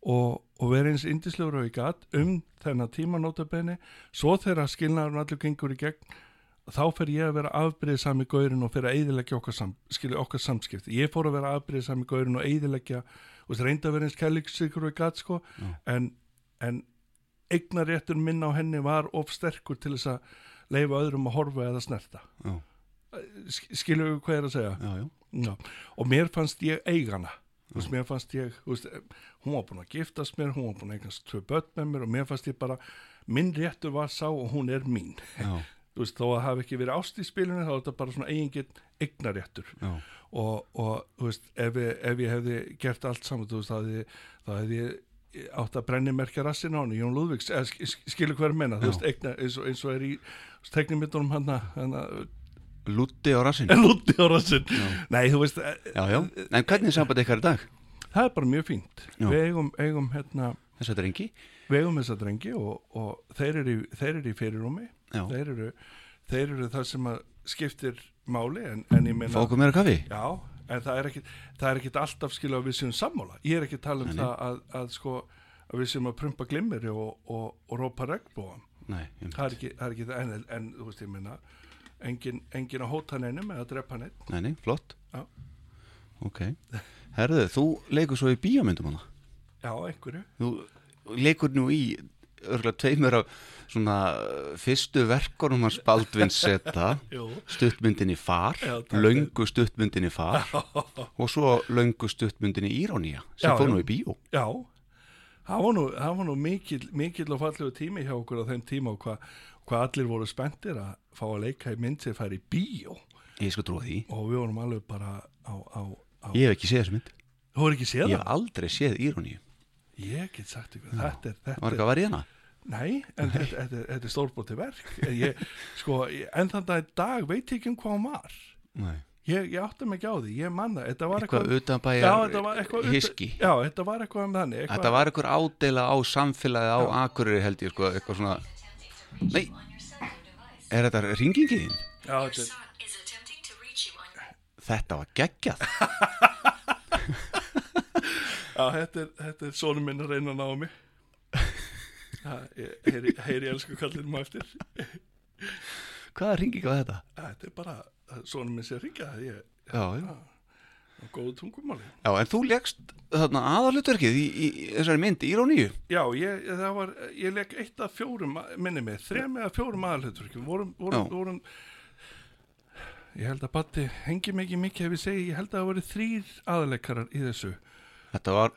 og, og vera eins indislegur og ég gat um þennan tímanótabenni svo þegar skilnaðurinn allir gengur í gegn þá fer ég að vera afbreyðsami gaurin og fer að eyðileggja okkar, sam, okkar samskipti ég fór að vera afbreyðsami gaurin og eyðileggja og þess reyndi að vera eins kærleiksikur og ég gat sko Já. en, en eignaréttur minn á henni var of sterkur til þess að leifa öðrum að horfa eða snerta Já. Sk- skilur við hvað er að segja Já, já. Já. og mér fannst ég eigana veist, mér fannst ég veist, hún var búin að giftast mér hún var búin að eignast tvö börn með mér og mér fannst ég bara minn réttur var sá og hún er mín. þú veist, þó að hafi ekki verið ást í spilinu þá er þetta bara svona eigingin eignaréttur og, og þú veist, ef, ég, ef ég hefði gert allt saman, þú veist, þá hefði, þá hefði ég átt að brenni merkja rassin á hann Jón Lúðvíks, skilur hver menna þú veist, eigna, eins, og, eins og er í teknimyndunum hann að Lúti á rassin. lúti á rassin nei, þú veist, eh, Já, já. En hvernig er samband ykkar í dag? það er bara mjög fínt Já. við eigum, eigum hérna Þess að drengi? við eigum þessa drengi og, og þeir eru í, þeir eru í fyrirrúmi Já. þeir eru, þeir eru það sem að skiptir máli en, en ég meina okkur meira kaffi? já, en það er ekkit, er alltaf skilja að við séum sammála, ég er ekki að tala um Nei, það að, að sko að við séum að prumpa glimmeri og, og, og rópa einmitt. það er ekki það, er ekki það en, en þú veist ég minna engin, engin að hóta neinum eða drepa neinn nei, nei, flott Já. Ok, herðu, þú leikur svo í bíómyndum hana já, einhverju. Þú leikur nú í örgulega tveimur af svona uh, fyrstu verkunum hans Baldvin Seta stuttmyndinni Far, Já, löngu stuttmyndinni Far og svo löngu stuttmyndinni Írónía sem Já, fór nú já. í bíó. Já, það var nú, það var nú mikill, mikill og fallegu tími hjá okkur á þeim tíma og hvað hva allir voru spenntir að fá að leika í mynd sem fær í bíó. Ég skal trúa því, og við vorum alveg bara á, á, á ég hef ekki séð þessu mynd. Þú voru ekki séð Ég það? hef aldrei séð Íróníu Ég get sagt ykkur, þetta er, þetta Var er ekki að vera í hana? Nei, en þetta, þetta, er- þetta er stórbóti verk. Ég, sko, En þannig að í dag veit ég ekki um hvað hann var. Nei. Ég, ég átti mig ekki á því, ég manna Þetta var Eitthvað eitthvað, utan Já, bæjar þetta var eitthvað utan- hiski Já, þetta var eitthvað um þannig eitthvað, Þetta var eitthvað ádela á samfélagi á Akureyri held ég sko, eitthvað svona Nei, er þetta ringingiðin? Já, þetta, on Þetta var geggjað Já, þetta er, þetta er sonum minn að reyna að ná mig. Heyri, heyri elsku kallir maður eftir. Hvaða ringing var þetta? Þetta er bara sonum minn sér ringja ég Já, já. Á góðu tungumáli. Já, en þú leggst þarna aðalutverkið í, í, í þessari mynd, Íróníu Já, ég, var, ég leik eitt af fjórum, minni mig, þrem eða fjórum aðalhutverkjum, vorum, vorum, vorum, ég held að Batti hengi ekki mikið ef ég segi, ég held að það voru þrýr aðaleikarar í þessu, Þetta var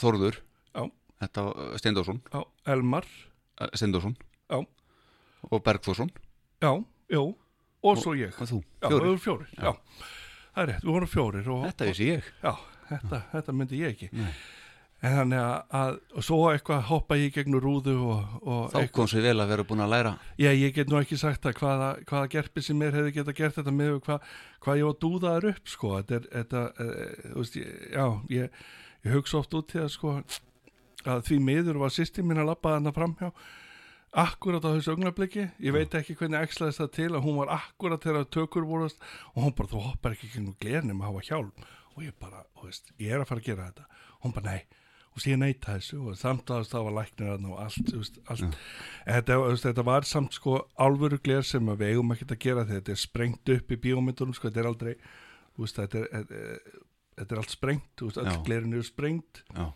Þórður. Já. Þetta var Steindórsson. Á Elmar, eh, Steindórsson. Já. Og Bergþórsson. Já, já, og svo ég, Og þú, já, við vorum fjórir, já. það er rétt, við vorum fjórir og, Þetta vissi ég. Já, þetta, þetta myndi ég ekki. Nei. En þannig að, að og svo eitthvað hoppa ég í gegnum rúðu og, og Þá kom sér vel að vera búin að læra. Já, ég get nú ekki sagt það hvaða, hvaða gerpi sem mér hefði geta gert þetta með hvað, hvað ég var dúðaður upp sko, þetta er, þetta, e, þú veist, ég, já, ég, ég hugsa oft út í það sko, að því miður var sýsti mín að labba þarna framhjá akkurat á þessu augnabliki ég veit ekki hvernig ekslaðist það til að hún var akkurat þegar tökur vorast og hún bara, þú hoppar ekki glerni með að hafa hjálm. Og ég bara, þú veist, ég er að fara að gera þetta. Hún bara, nei, og ég neita þessu og samt að það var læknir og allt, veist, allt. En Þetta, veist, þetta var samt sko álfuru gler sem við eigum ekkert að gera þetta er sprengt upp í bíómyndunum sko, þetta er aldrei, veist, þetta er, þetta, þetta er allt sprengt, öll glerin eru sprengt Já,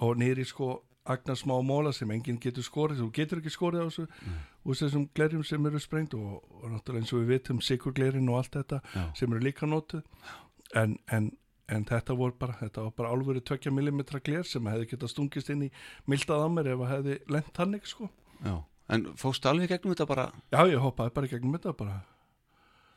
og í sko agnar smá móla sem enginn getur skorið þú getur ekki skorið á þessu úr þessum glerjum sem eru sprengt og, og náttúrulega eins og við vitum sigurglerin og allt þetta Já. sem eru líka notuð. En, en, en þetta voru bara þetta var bara álfuru 2 mm gler sem hefði getað stungist inn í mildað á mér ef að hefði lent þannig sko. Já En fóstu alveg gegnum þetta bara? Já ég hoppaði bara gegnum þetta bara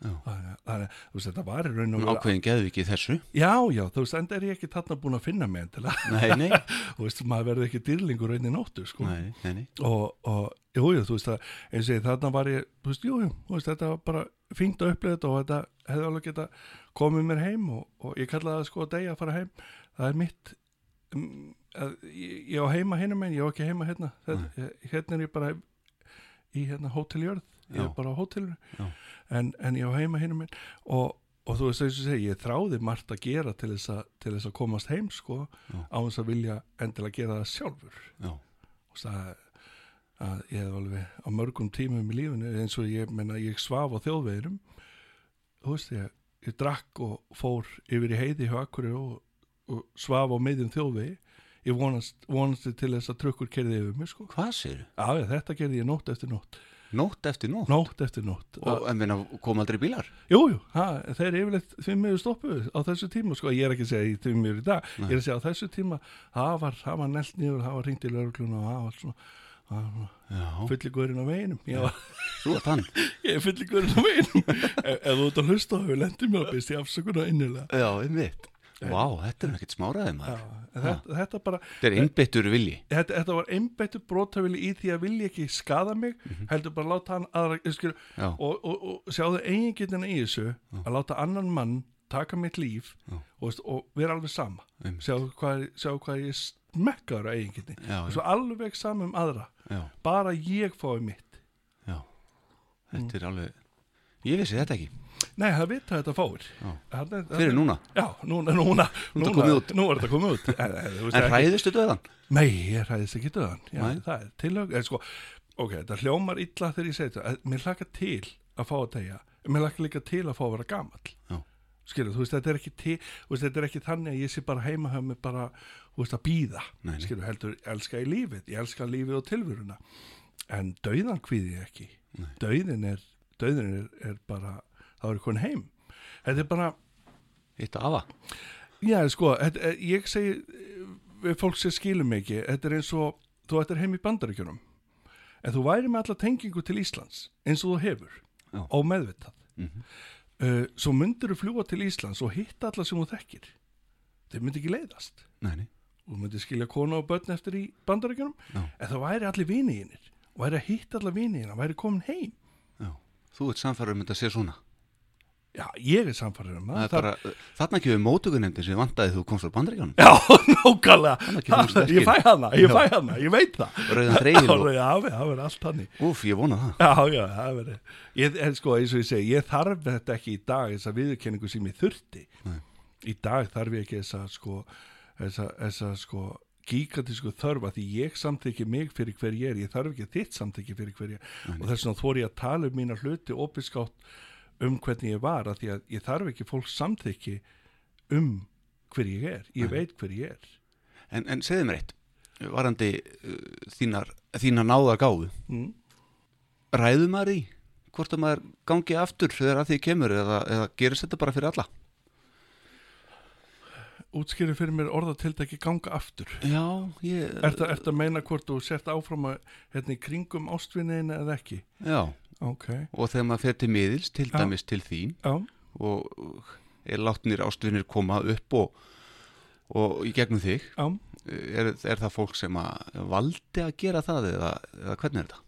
Þannig, þú veist þetta var í raun og ákveðin geðu ekki þessu. Já já þú veist enda er ég ekki þarna búin að finna mig Nei, nei, þú veist maður verði ekki dýrlingur einni nóttu sko. Nei, nei, nei. og, og jú, jú, þú veist að eins og þarna var ég, þú veist, jú, þú veist, þetta var bara fínt að upplifa þetta og þetta hefði alveg geta komið mér heim og, og ég kallaði það sko að degja að fara heim. Það er mitt um, að, ég, ég á heima hinum en ég á ekki heima hérna. Þetta, hérna er ég bara í hérna hóteljörð ég er bara á hótelinu. En, en ég á heima hinum en og, og þú veist, eins og segi, ég þráði margt að gera til þess að, til þess að komast heim sko, á þess að vilja endilega gera það sjálfur. Já, og það að ég hef alveg á mörgum tímum í lífinu eins og ég menna ég svaf á þjóðveginum þú veist ég, ég drakk og fór yfir í heiði hjá Akkurri og, og svaf á meðjum þjóðvegi. Ég vonast, vonast til þess að trukkur kerði yfir mig sko. hvað sér? Já, þetta gerði ég nótt eftir nótt Nótt eftir nótt? Nótt eftir nótt. Og en minna, kom aldrei bílar? Jú, jú, ha, þeir yfirleitt því miður stoppuðu á þessu tíma, sko, ég er ekki að segja því miður í dag, ég er að segja á þessu tíma það var, það var nelt niður, það var ringt í laurugluna og það var svona, það var Já, fulligurinn á veginum, var þú ert hann. Ég er fulligurinn á veginum. Ef, þú ert að hlusta þá hefur lendið mér að ég afsökunar innilega. Já, einmitt Vá, þetta er ekkert smáraði Já, maður þetta, þetta bara, Þetta er innbyttur vilji. Þetta, þetta var einbeittur brotavili í því að vilja ekki skada mig heldur bara láta hann aðra skil, Já. og, og, og sjáðu eigingetina í þessu að láta annan mann taka mitt líf Já. og, og vera alveg sama. Sjáðu hvað, sjáðu hvað ég smekkaður á eigingetni Já, og já, svo alveg sama um aðra. Já, bara ég fái mitt. Já. Þetta er alveg Ég vissi þetta ekki Nei, það vita þetta fáir. Fyrir núna? Já, núna, núna, Nú þetta núna. Nú er þetta komið út. En, en, ekki- hræðistu döðan? Nei, ég hræðist ekki döðan Já, það er tilhög en sko, Ok, þetta hljómar illa þegar ég segi þetta. Mér hlaka til að fá að tegja Mér hlaka líka til að fá að vera gamall. Já. Skilur, þú veist, þetta er ekki til veist, þetta er ekki þannig að ég sé bara heima hjá mig bara, þú veist, að býða. Skilur, heldur, elska í lífið. Ég elska lífið og tilvöruna En döðan kvíði Döðin er, komin heim Þetta er bara, Hitta afa? Já, sko, þetta, eh, ég segi eh, við fólk sem skilum ekki, þetta er eins og þú ættir heim í bandaríkjunum en þú væri með alla tengingu til Íslands eins og þú hefur, Já. ómeðvitað Mhm. uh, svo myndir þú fljúa til Íslands og hitta alla sem þú þekkir þeir myndi ekki leiðast Nei, nei þú myndir skilja konu og börn eftir í bandaríkjunum Já. en það væri allir viniðinir væri að hitta alla viniðina, væri komin heim Já. Þú ert samfæður um þetta að sé svona já, ég er samfærið um Það. Bara, þarna ekki við mótugunemndi sem vandaði þú komst frá bandaríkjónum Já, nákvæmlega. Ég fæ hana, ég fæ hana, ég veit það. Rauðan dreigil Já, það verður allt hannig Úf, ég vona það. Já, já, það verður. En sko, eins og ég segi, ég þarf þetta ekki í dag þessa viðurkenningu sem ég þurfti. Nei. Í dag þarf ég ekki þessa sko, þessa, þessa sko gigantísku þörfa því ég samþykki mig fyrir hver ég er, ég þarf ekki þitt samþykki fyrir hver ég er. Og þess vegna þór ég að tala um mína hluti opinskátt um hvernig ég var að því að ég þarf ekki fólk samþykki um hver ég er, ég veit hver ég er. En, en segðu mér eitt Varandi uh, þínar, þínar náða gáðu mm. Ræðu maður í hvort að maður gangi aftur þegar að því kemur eða, eða gerist þetta bara fyrir alla? Útskýri fyrir mér orðatiltæki ganga aftur. Já, ég Er þetta að meina hvort þú sért áfram að hérna í kringum ástvinniðina eða ekki? Já, Ok, og þegar maður fer til miðils til Já. dæmis til þín já, og er látnir ástvinir koma upp og, og í gegnum þig er, er það fólk sem að valdi að gera það eða, eða hvernig er þetta?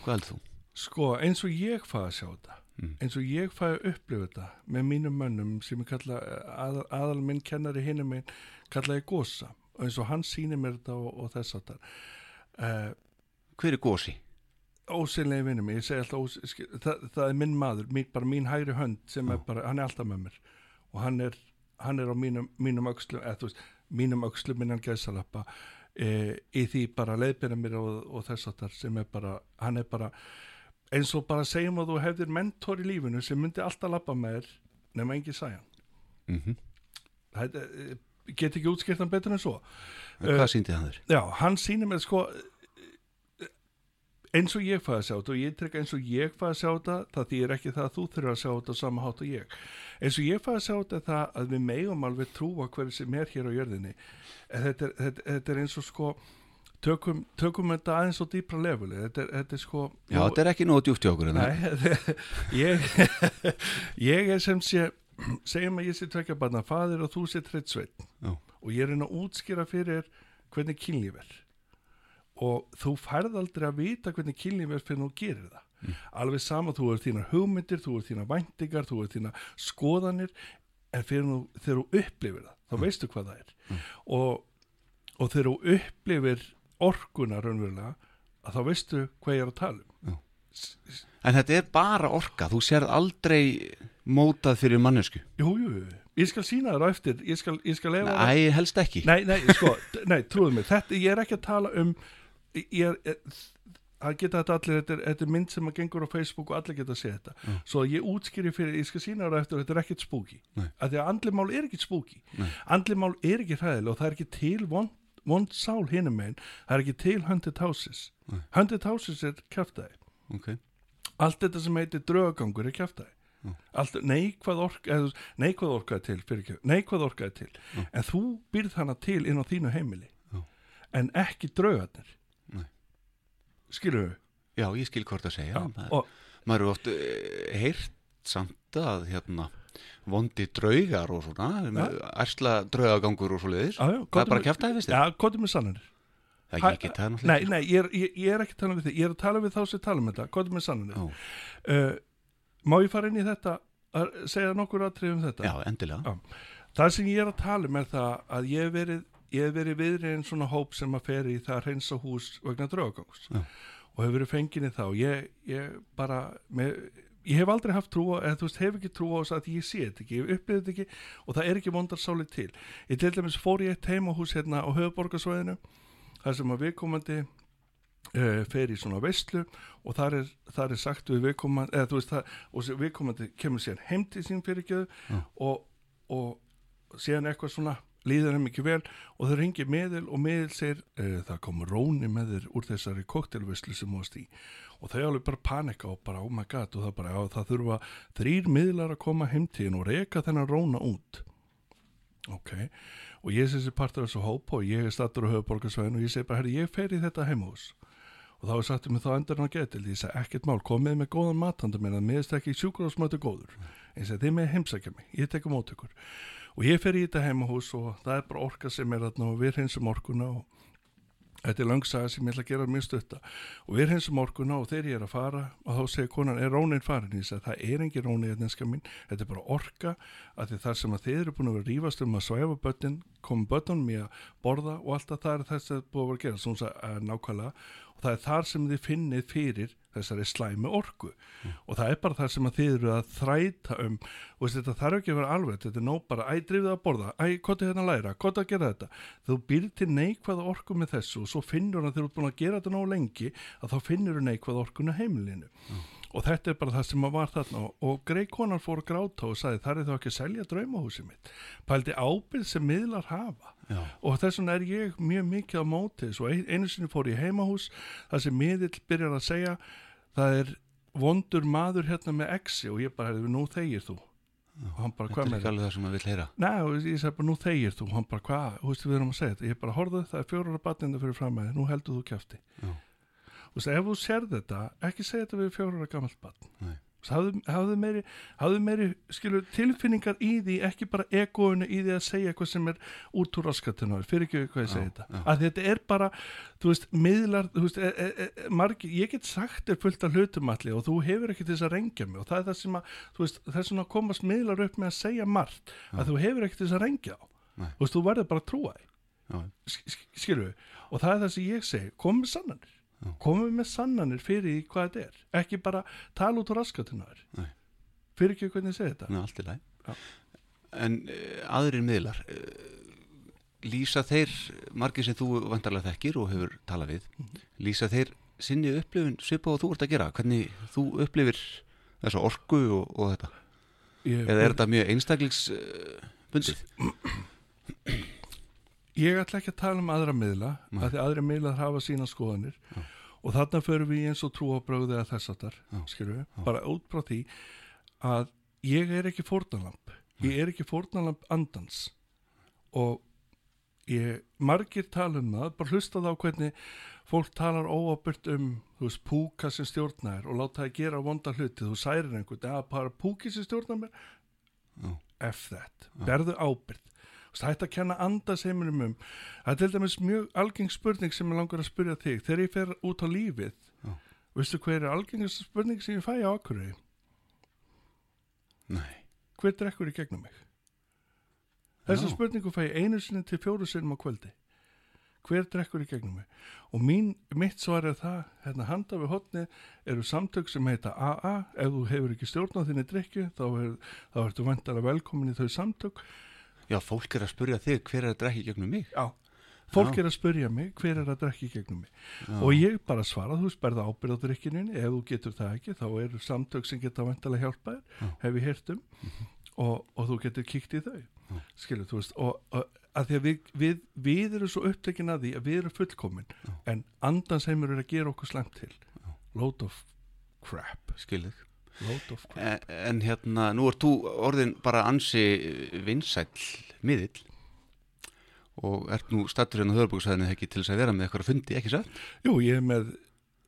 Hvað heldur þú? Sko, eins og ég fæði að sjá þetta, Mm. eins og ég fæði að upplifa þetta með mínum mönnum sem ég kalla, að, aðal minn kennari hinum minn, kalla ég Gosa, og eins og hann sýnir mér þetta og, og þess að það. Uh, Hver er gósi? Ósynlega vinnum, ég segi alltaf, ós, skil, það, það er minn maður, mín, bara mín hægri hönd sem er bara, hann er alltaf með mér. Og hann er, hann er á mínum, mínum öxlum, eða þú veist, mínum öxlum innan gæsalappa e, í því bara leiðbyrja mér og, og þess að það sem er bara, hann er bara eins og bara segjum að þú hefðir mentor í lífinu sem myndi alltaf lappa með þér nema engi sæjan Mm það eh, get ekki útskýrt hann betur en svo. Hvað síndi það þér? Já, hann sýnir mér sko eins og ég fæði að sjá þetta og ég trykka eins og ég fæði að sjá þetta það þýr ekki það að þú þurfa að sjá þetta á sama hátt og ég. Eins og ég fæði að sjá þetta það að við megum alveg trúa hverju sem er hér á jörðinni. Þetta er, þetta, þetta er eins og sko tökum, tökum þetta aðeins á dýpra leveli þetta þetta er sko Já, þetta er ekki nógu djúpt hjá okkur ég, ég er sem sé, segjum að ég sé tvekja barna fadir og þú sé treitt sveit og ég er einn að útskýra fyrir hvernig kynlíf er og þú færð aldrei að vita hvernig kynlíf er fyrir þú gerir það Mm. alveg sama, þú er þína hugmyndir þú er þína væntingar, þú er þína skoðanir en fyrir þú, þegar þú upplifir það, þá veistu hvað það er Mm. og, og þegar þú upplifir orkuna raunverulega, að þá veistu hvað ég er að tala um En þetta er bara orka, þú sérð aldrei mótað fyrir mannesku. Jú, jú, jú. ég skal sína þér á eftir ég skal, ég skal lefa Æ, helst ekki. Nei, nei, sko, nei, trúðu mig þetta, ég er ekki að tala um það geta þetta allir þetta er, þetta er mynd sem að gengur á Facebook og allir geta að sé þetta, Já. svo ég útskýri fyrir, ég skal sína á eftir, þetta er ekkert Nei. að því að andlimál er ekki spooky Nei. andlimál er ekki hræðileg og það er ekki til vond, vond sál hinum megin það er ekki til Haunted Houses Nei. Haunted Houses er kjaftaði Ok, allt þetta sem heitir draugagangur er allt, neikvað orka neikvað orkaði til, fyrir, neikvað orkaði til en þú byrð hana til inn á þínu heimili Já. en ekki draugarnir. Skilur við já, ég skil hvort að segja. maður, og, maður er oft uh, heyrt samt að hérna vondi draugar og svona, ærsla draugagangur og svo leiðis. Það er bara fyrst þér. já, komdu með sannanir Það er ekki það náttúrulega. nei, nei, ég er, ég, ég er ekki að tala við þig ég er að tala við þá sem tala um þetta, komdu með sannanir Já, uh, má ég fara inn í þetta að segja nokkur aðtrið um þetta já, endilega. Já. það sem ég er að tala um er það að ég hef verið ég hef verið viðri en svona hóp sem að fer í það að reynsa hús vegna draugagangs Já. og hefur verið fengin í þá ég, ég bara, mér, ég hef aldrei haft trú á, eða þú veist, hef ekki trú á þess að ég sé þetta ekki, ég upplifið þetta ekki og það er ekki vondarsáli til. Ég til dæmis fór ég eitt heimahús hérna á höfuborgarsvæðinu, þar sem að viðkomandi uh, fer í svona veistlu og þar er, þar er sagt við viðkomandi, eða þú veist það, og viðkomandi kemur síðan heim til sín fyrirgjöðu Já. og, og síðan eitthvað svona líður þeim ekki vel og þau ringir meðil og meðil segir e, það kom róni með þér úr þessari koktelvislu sem þú varst í. Og þau alveg bara panika og bara oh my god og það bara já það þurfa þrýr miðlar að koma heim til þín og reka þennan róna út. Ok. Og ég sé þessi partur þessu hóp og ég er stattur á höfuborgarsvæðin og ég segi bara herri ég fer í þetta heimhús og þá er sagt um þá endur hann að geta ég segi ekkert mál komið með góðan matanda minn að miðast ekki sjúkurásmötu góður. Ég segi þið með heimsækja mig ég tekum mót ykkur og ég fer í þetta heimahús og það er bara orka sem er þarna og við hreinsum orkuna og þetta er langsaga sem ég ætla að gera mjög stutta. Og við hreinsum orkuna og þegar ég er að fara og þá segir konan, er rónin farin? Ég segi, það er engin róni etneska mín, þetta er bara orka að því þar sem að þið eru búin að vera rífast um að svæfa börnin, komum börnunum í að borða og alltaf það er þess að búið að vera að gera, svona nákvæmlega og það er þar sem þið finnið fyrir þessari slæmi orku. Og það er bara þar sem þið eru að þræta um og veist, þetta þarf ekki að vera alveg þetta er nóg bara, æ, drifið að borða, æ, hvað er hérna að læra. Hvað er að gera þetta, þú býr til neikvæða orku með þessu og svo finnur hann þegar þú ert búin að gera þetta nóg lengi að þá finnur þú neikvæða orkuna heimilinu og þetta er bara það sem að var þarna. Og, greikonar fór að gráta og sagði það er þá ekki að selja draumahúsi mitt? Pældi ábyrð sem miðlar hafa. Já. og þess vegna er ég mjög mikið á móti þess og ein- einu sinni fór ég heimahús það sem miðill byrjar að segja það er vondur maður hérna með exi. Og ég bara, hefði, nú þegir þú. Og hann bara, hvað með það? Nei, og ég sagði bara, nú þegir þú. Og hann bara, hvað, þú veist við erum að segja þetta. Ég bara, horfðu, það er fjórar batninda fyrir framæði nú heldur þú kjafti. Já. Og ef þú sér þetta, ekki segja þetta við fjórar gamalt batn Nei. hafðu, hafðu meiri, hafðu meiri skilur, tilfinningar í því, ekki bara egoinu í því að segja eitthvað sem er út úr raskatinu, fyrir ekki hvað ég Já, segi þetta. já. að þetta er bara, þú veist, miðlar þú veist, e, e, e, margi, ég get sagt þér fullt af hlutum allir og þú hefur ekki þess að rengja mig og það er það sem að veist, þess að komast miðlar upp með að segja margt að þú hefur ekki þess að rengja á þú veist, þú verður bara að trúa Já. skilur og það er það sem ég segi komum með komum með sannanir fyrir því hvað þetta er ekki bara tala út þær Nei. fyrir ekki hvernig ég segi þetta Ná, allt í læg. Já. En uh, aðrir miðlar, uh, lýsa þeir, margir sem þú vantarlega þekkir og hefur talað við, Mhm. lýsa þeir sinni upplifun svipa og þú ert að gera, hvernig þú upplifir þessa orku og, og þetta, ég, eða er þetta mjög einstaklingsbundið? Uh? ég ætla ekki að tala um aðra miðla Nei. að því aðra miðlar hafa sína skoðanir Já. og þarna förum við eins og trú á bröði að þess að þar, Já. skilur við, Já. bara út frá því að ég er ekki fórnalamp ég er ekki fórnalamp andans og ég, margir tala um það, bara hlusta þá hvernig fólk talar óábyrgt um þú veist, púka sem stjórnar og láta það gera vonda hluti, þú særir einhvern eða bara púki sem stjórnar mér Já. F that, berðu ábyrgð Veist, hætti að kenna andasheiminum um það er til dæmis mjög algeng spurning sem ég langar að spyrja þig, þegar ég fer út á lífið Já. veistu hver er algengast spurning sem ég fæ á akkurri Nei. hver drekkur í gegnum mig Þessa Já. spurningu fæ ég einu sinni til fjóru sinnum á kvöldi. Hver drekkur í gegnum mig? Og mín, mitt svar er það, hérna handa við hotni eru samtök sem heita AA. Ef þú hefur ekki stjórn á þinni drikju, þá, er, þá ertu vantalega velkomin í þau samtök. Já, fólk er að spurja þig hver er að drekki gegnum mig. Já. Fólk Já. er að spurja mig, hver er að drekka í gegnum mig? Já. Og ég bara svara, þú berða ábyrð á drikkininni, ef þú getur það ekki, þá eru samtök sem geta vantalega hjálpa þér, Já. Mhm. hef ég heyrt um, og, og þú getur kíkt í þau. Skilur, þú veist, og, og að því að við, við, við erum svo upptekin að því að við erum fullkomin, en andansheimur er að gera okkur slemt til. Load of crap. Of crap. En, en hérna, nú ert þú orðin bara ansi vinsæll miðill og ert nú stattur hérna á höfubóksæðinu ekki til þess að vera með eitthvað að fundi, ekki satt? Jú, ég er með,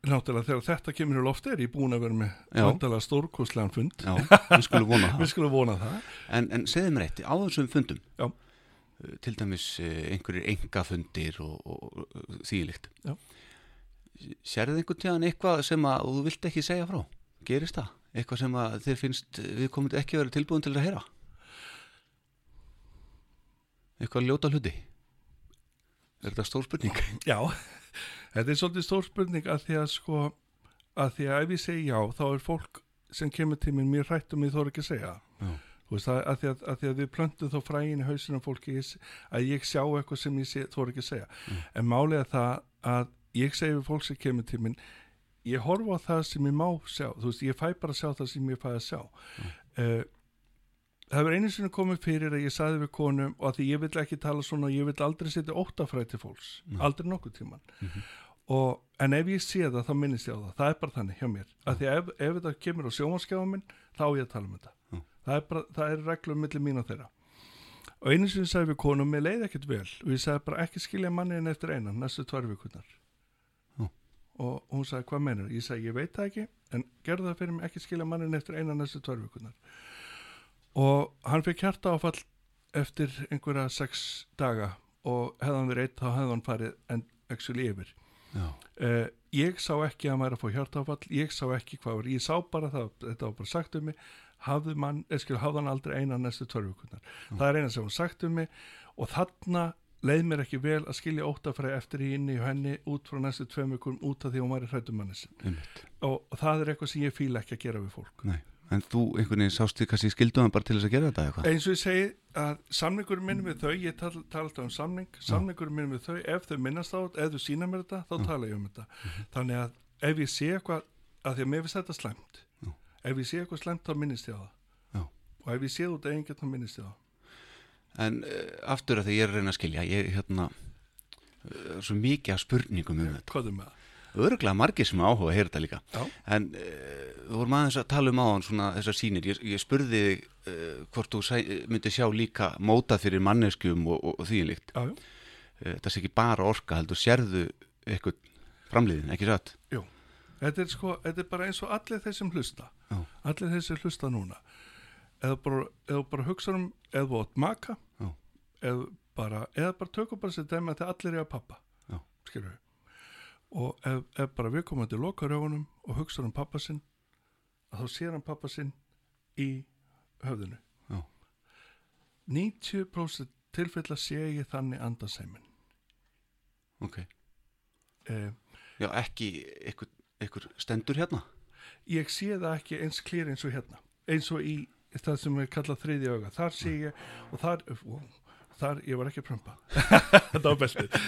náttúrulega þegar þetta kemur í lofti er ég búin að vera með Já. vandalega stórkostlegan fund. Já, við skulum vona Við það. skulum vona það. En, en segðu mér eitt, á þessum fundum, Já. uh, til dæmis uh, einhverjir engafundir og, og, og þýlikt, Já. sérðu einhvern tíðan eitthvað sem að þú vilt ekki segja frá? Gerist það? Eitthvað sem að þér finnst við komum ekki verið tilbúin til að heyra? Eitthvað ljóta hluti? Er þetta stór spurning? Já, þetta er svolítið stór spurning að því að sko að því að ef ég segi já þá er fólk sem kemur til mér mér hrættum ég þóra ekki að segja. Já. Þú veist, að, að, því að, að því að við plöntum þá frægin í hausinu á fólki að ég sjá eitthvað sem ég þóra ekki að segja en málið er það að ég segi við fólk sem kemur til minn ég horfa á það sem ég má sjá þú veist, ég fæ bara að sjá það sem ég fæ að sjá. Uh, það hefur einu sinni komið fyrir að ég saði við konum og að því ég vil ekki tala svona ég vil aldrei setja óttafræði til fólks aldrei nokkuð tíman og, en ef ég sé það þá minnist ég á það. Það er bara þannig hjá mér. Að því ef, ef þetta kemur á sjónvarskjáðum minn þá ég tala um þetta. Það er, bara, það er reglum millir mín og þeirra. Og einu sinni sagði við konum mér leið ekkert vel. Og ég sagði bara ekki skilja manniðin eftir einan næstu tvær vikurnar. Já. Og hún sagði hvað mennur ég sagði ég veit það ekki en gerðu það fyrir mig ekki skilja manniðin eftir einan næstu tvær vikurnar og hann fekk hjarta áfall eftir einhverja sex daga og hefði hann verið eitt þá hefði hann farið en actually yfir. Uh, ég sá ekki að væri að fá hjartáfall ég sá ekki hvað var, ég sá bara það þetta var bara sagt um mig hafði, mann, eh, skil, hafði hann aldrei eina næstu törfukunar það er eina sem hann sagt um mig og þarna leið mér ekki vel að skilja óttafræði eftir í inni og henni út frá næstu tveim vikum út af því hún var í hrættumannisinn Einmitt. og, og það er eitthvað sem ég fíla ekki að gera við fólk Nei. En þú einhvern veginn sást því kannski skilduðan bara til þess að gera þetta eitthvað? eins og ég segi að samningurinn minn við þau ég tala, tala alltaf um samning samningurinn minn við þau, ef þau minnast á þetta ef þau sína mér þetta, þá tala ég um þetta þannig að ef ég sé eitthvað að því að mér finnst þetta slæmt Já. ef ég sé eitthvað slæmt þá minnist ég á það Já. og ef ég sé út eigin þá minnist ég á það En uh, aftur að því ég er að reyna að skilja, ég hérna, uh, svo mikið af spurningum um þetta. hvað er með það? Örglega margir sem áhuga að heyra þetta líka. Já. En uh, við vorum aðeins að tala um áðan svona þessar sýnir. Ég, ég spurði þig uh, hvort þú sæ, myndi sjá líka mótað fyrir manneskjum og, og, og því líkt. Já, já. Uh, það sé ekki bara orka, heldur sérðu eitthvað framliðin, ekki satt? Jú, þetta er sko, þetta er bara eins og allir þeir sem hlusta Já. allir þeir sem hlusta núna eða bara, eða bara hugsa um eða þú átt maka eða bara, eða bara tökum bara sér dæmi að þið allir er að pappa skilur við og ef, ef bara við komum til lokaröfunum og hugsa um pappa sinn að þá sér hann pappa sinn í höfðinu Já. 90% tilfella sé ég þannig andaseimin Ok. eh, Já, ekki eitthvað, eitthvað stendur hérna? ég sé það ekki eins klýr eins og hérna eins og í það sem við kalla þriðja auga. Þar sé ég og þar, ó, þar ég var ekki að prömpa þetta var beltið.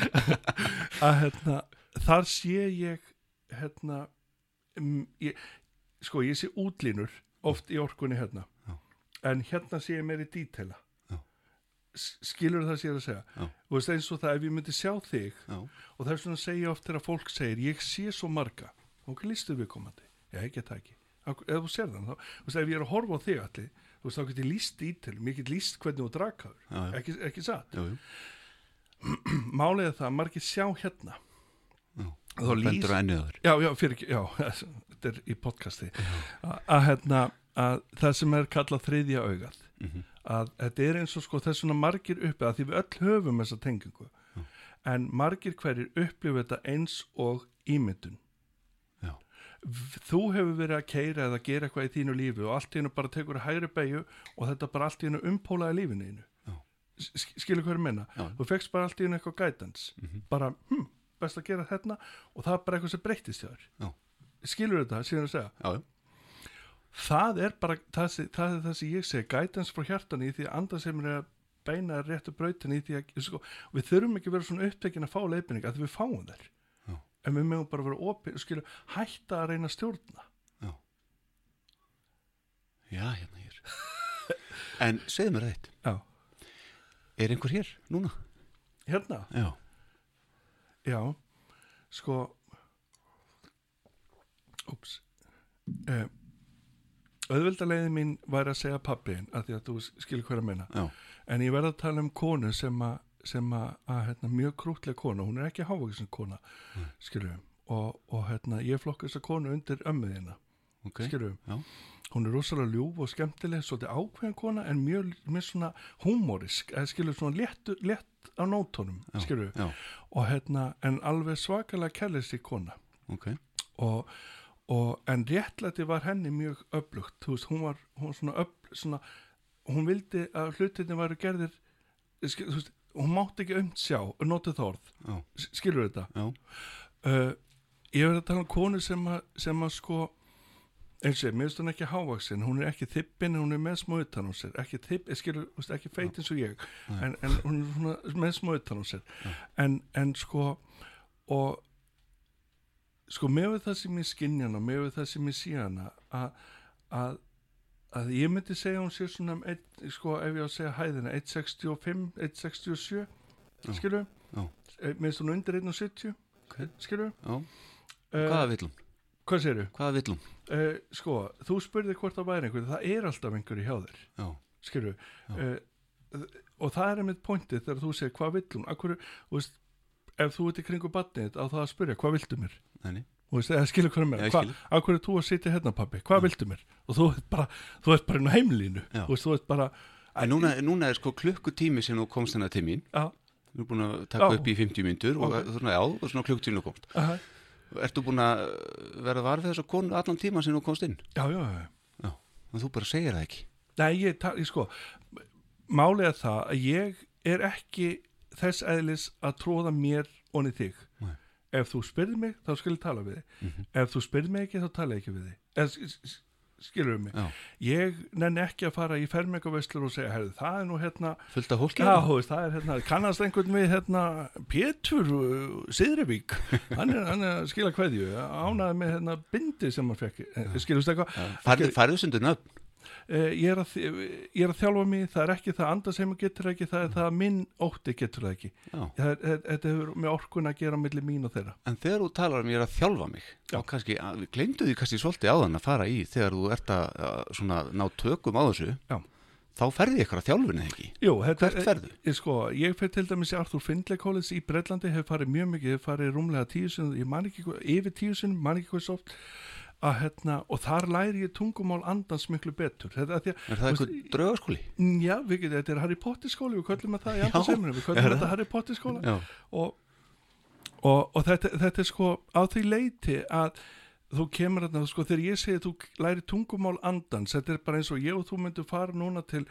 Að hérna þar sé ég hérna um, ég, sko ég sé útlínur oft í orkunni hérna. Já. en hérna sé ég meiri dítela. Skilur það sé ég að segja? Já. og veist eins og það ef ég myndi sjá þig Já. og það er svona að segja oft þegar fólk segir ég sé svo marga, ok, listu við komandi ég get það ekki Ef þú sér þann, þú veist, ef ég er að horfa á þig allir þú veist, þá get ég líst ítilum ég get líst hvernig þú drakaður ekki, ekki satt, er það að margir sjá hérna. Já. Þá öður. já, já, fyrir ekki, já þetta er í podcasti. Að hérna, að það sem er kallað þriðja augað Mhm. að þetta er eins og sko þess svona margir uppi að því við öll höfum þessa tengingu. En margir hverjir upplifu þetta eins og ímyndun þú hefur verið að keira eða gera eitthvað í þínu lífi og allt í hennu bara tekur að hægri beigju og þetta bara allt í hennu umpólaði lífinu. S- skilur hvað er að menna Já. þú fegst bara allt í hennu eitthvað gætans Mhm. bara, hm, best að gera þetta og það er bara eitthvað sem breytist þér skilur þetta, síðan að segja Já, það er bara það, það er það sem ég segi gætans frá hjartan í því að anda sem er að beina réttu brautin í því að sko, við þurfum ekki að vera svona upptekin að fá leiðbynning að við fáum þær. En við mögum bara að vera opið skilur, hætta að reyna að stjórna Já, hérna hér. En segðu mér þetta. já, Er einhver hér núna? hérna, Já. já sko ups eh, auðveldaleiði mín væri að segja pappiðin að því að þú skilur hvað er að meina Já. En ég verð að tala um konu sem að, sem að, að hérna, mjög krútlega kona, hún er ekki hávaksin kona, mm. skilur og, og hérna, ég flokka þessa konu undir ömmuðina, Ok. okay. skilur Já. hún er rosalega ljúf og skemmtileg, svolítið ákveðin kona en mjög, mjög svona húmorisk, eða skilur svona létt, létt á skilur Já. og hérna, en alveg svakalega kærleist í kona Ok. og, og en réttlæti var henni mjög öflugt, þú veist, hún var, hún var svona öfl, svona, hún vildi að hlutinni væru gerðir þú veist, hún mátti ekki umt sjá notið það orð, Já. Skilur þetta? Uh, ég verið að tala um konu sem að, sem að sko eins og ég, mér finnst hún ekki hávaksin hún er ekki þippin, hún er með smá utan á sér ekki þipp, ég skilur, ekki feit eins og ég en, en hún er svona með smá utan á sér. En, en sko og sko með það sem ég skinja hana með það sem ég sé hana að, að, ég myndi segja hún sé svona um einn, sko ef ég á að segja hæðina 1.65, 1.67 skilur Já. mér finnst hún undir 1.70 Ok. skilur Já. uh, Hvaða vill hún? hvað segirðu? Hvaða vill hún? Uh, sko, þú spurði hvort það væri einhver það er alltaf einhverju hjá þér Já. skilur Já. uh, og það er einmitt pointið þegar þú segir hvað vill hún Akkur, veist, ef þú ert í kringu badnið á það að spyrja hvað viltu mér. Þú veist, eða skilur hvað er Já, mér ég Hva, skil. Akkur er þú að sitja hérna pabbi, hvað viltu mér? Og þú ert bara, þú ert bara inn á heimlínu veist, þú ert bara En núna, núna er sko klukkutími sem þú komst hennar til mín. Já, Þú er búin að taka Já. upp í 50 myndur og Ok. svona, já, og svona klukkutími þú komst. Aha, Ertu búin að vera var við þessa konu allan tíma sem þú komst inn? já, já, já Já, en þú bara segir það ekki? Nei, ég, ég sko er það að ég er ekki þess eðlis að tróða mér onni þig. Ef þú spyrð mig, þá skal ég tala við þig. Mhm. Ef þú spyrð mig ekki, þá tala ég ekki við þig. Skilur mig? Já, Ég nenni ekki að fara í fermingaveislur og segja, herðu, það er nú hérna fullt af hólki Já, þú veist, það er hérna, kannast einhvern við hérna Pétur uh, Siðrevík hann er, hann er að skila kveðju. Ánaði með hérna bindi sem hann fekk. Skilust eitthvað? Farðu, sundur nöfn? Eh, ég er, að, ég er að þjálfa mig, það er ekki það andar sem getur ekki, það er það að minn ótti getur það ekki. Þetta hefur með orkun að gera millir mín og þeirra. en þegar þú talar um ég er að þjálfa mig Já. og kannski, glemdu því kannski svolítið áðan að fara í þegar þú ert að, svona, ná tökum á þessu Já. þá ferði ykkur að þjálfunni ekki Jú, þetta, Hvert ferðu? Ég, sko, ég fer til dæmis í Arthur Findlay College í Breitlandi, hef farið mjög mikið, hef farið rúmlega tíu sinni, ég man ekki, yfir tíu sinni, man ekki hvað svo að hérna, og þar læri ég tungumál andans miklu betur. Þetta, að að, Er það eitthvað draugaskóli? Já, við þetta er Harry Potter skóli, við köllum að það í Já, andarsefninu, við köllum það? þetta Harry Potter skóla og, og, og þetta, þetta er sko á því leiti að þú kemur þarna, sko, þegar ég segi að þú læri tungumál andans, þetta er bara eins og ég og þú myndum fara núna til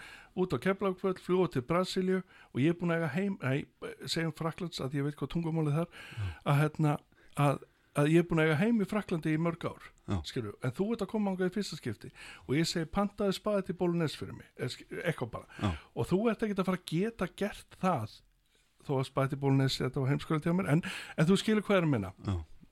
út á Keflagföld, fljúa til Brasilíu og ég er búin að eiga heim, nei, segjum Fraklands að ég veit hvað tungumálið þar að hérna, að, að ég er búin að eiga heim í Fraklandi í mörg ár skilju, en þú ert að koma ánga í fyrsta skipti og ég segi pantaði spaði til bólunes fyrir mig, eitthvað bara. Já. og þú ert ekki að fara að geta gert það þó að spaði til bólunes þetta var heimskóla til mér, en, en þú skilur hvað er að minna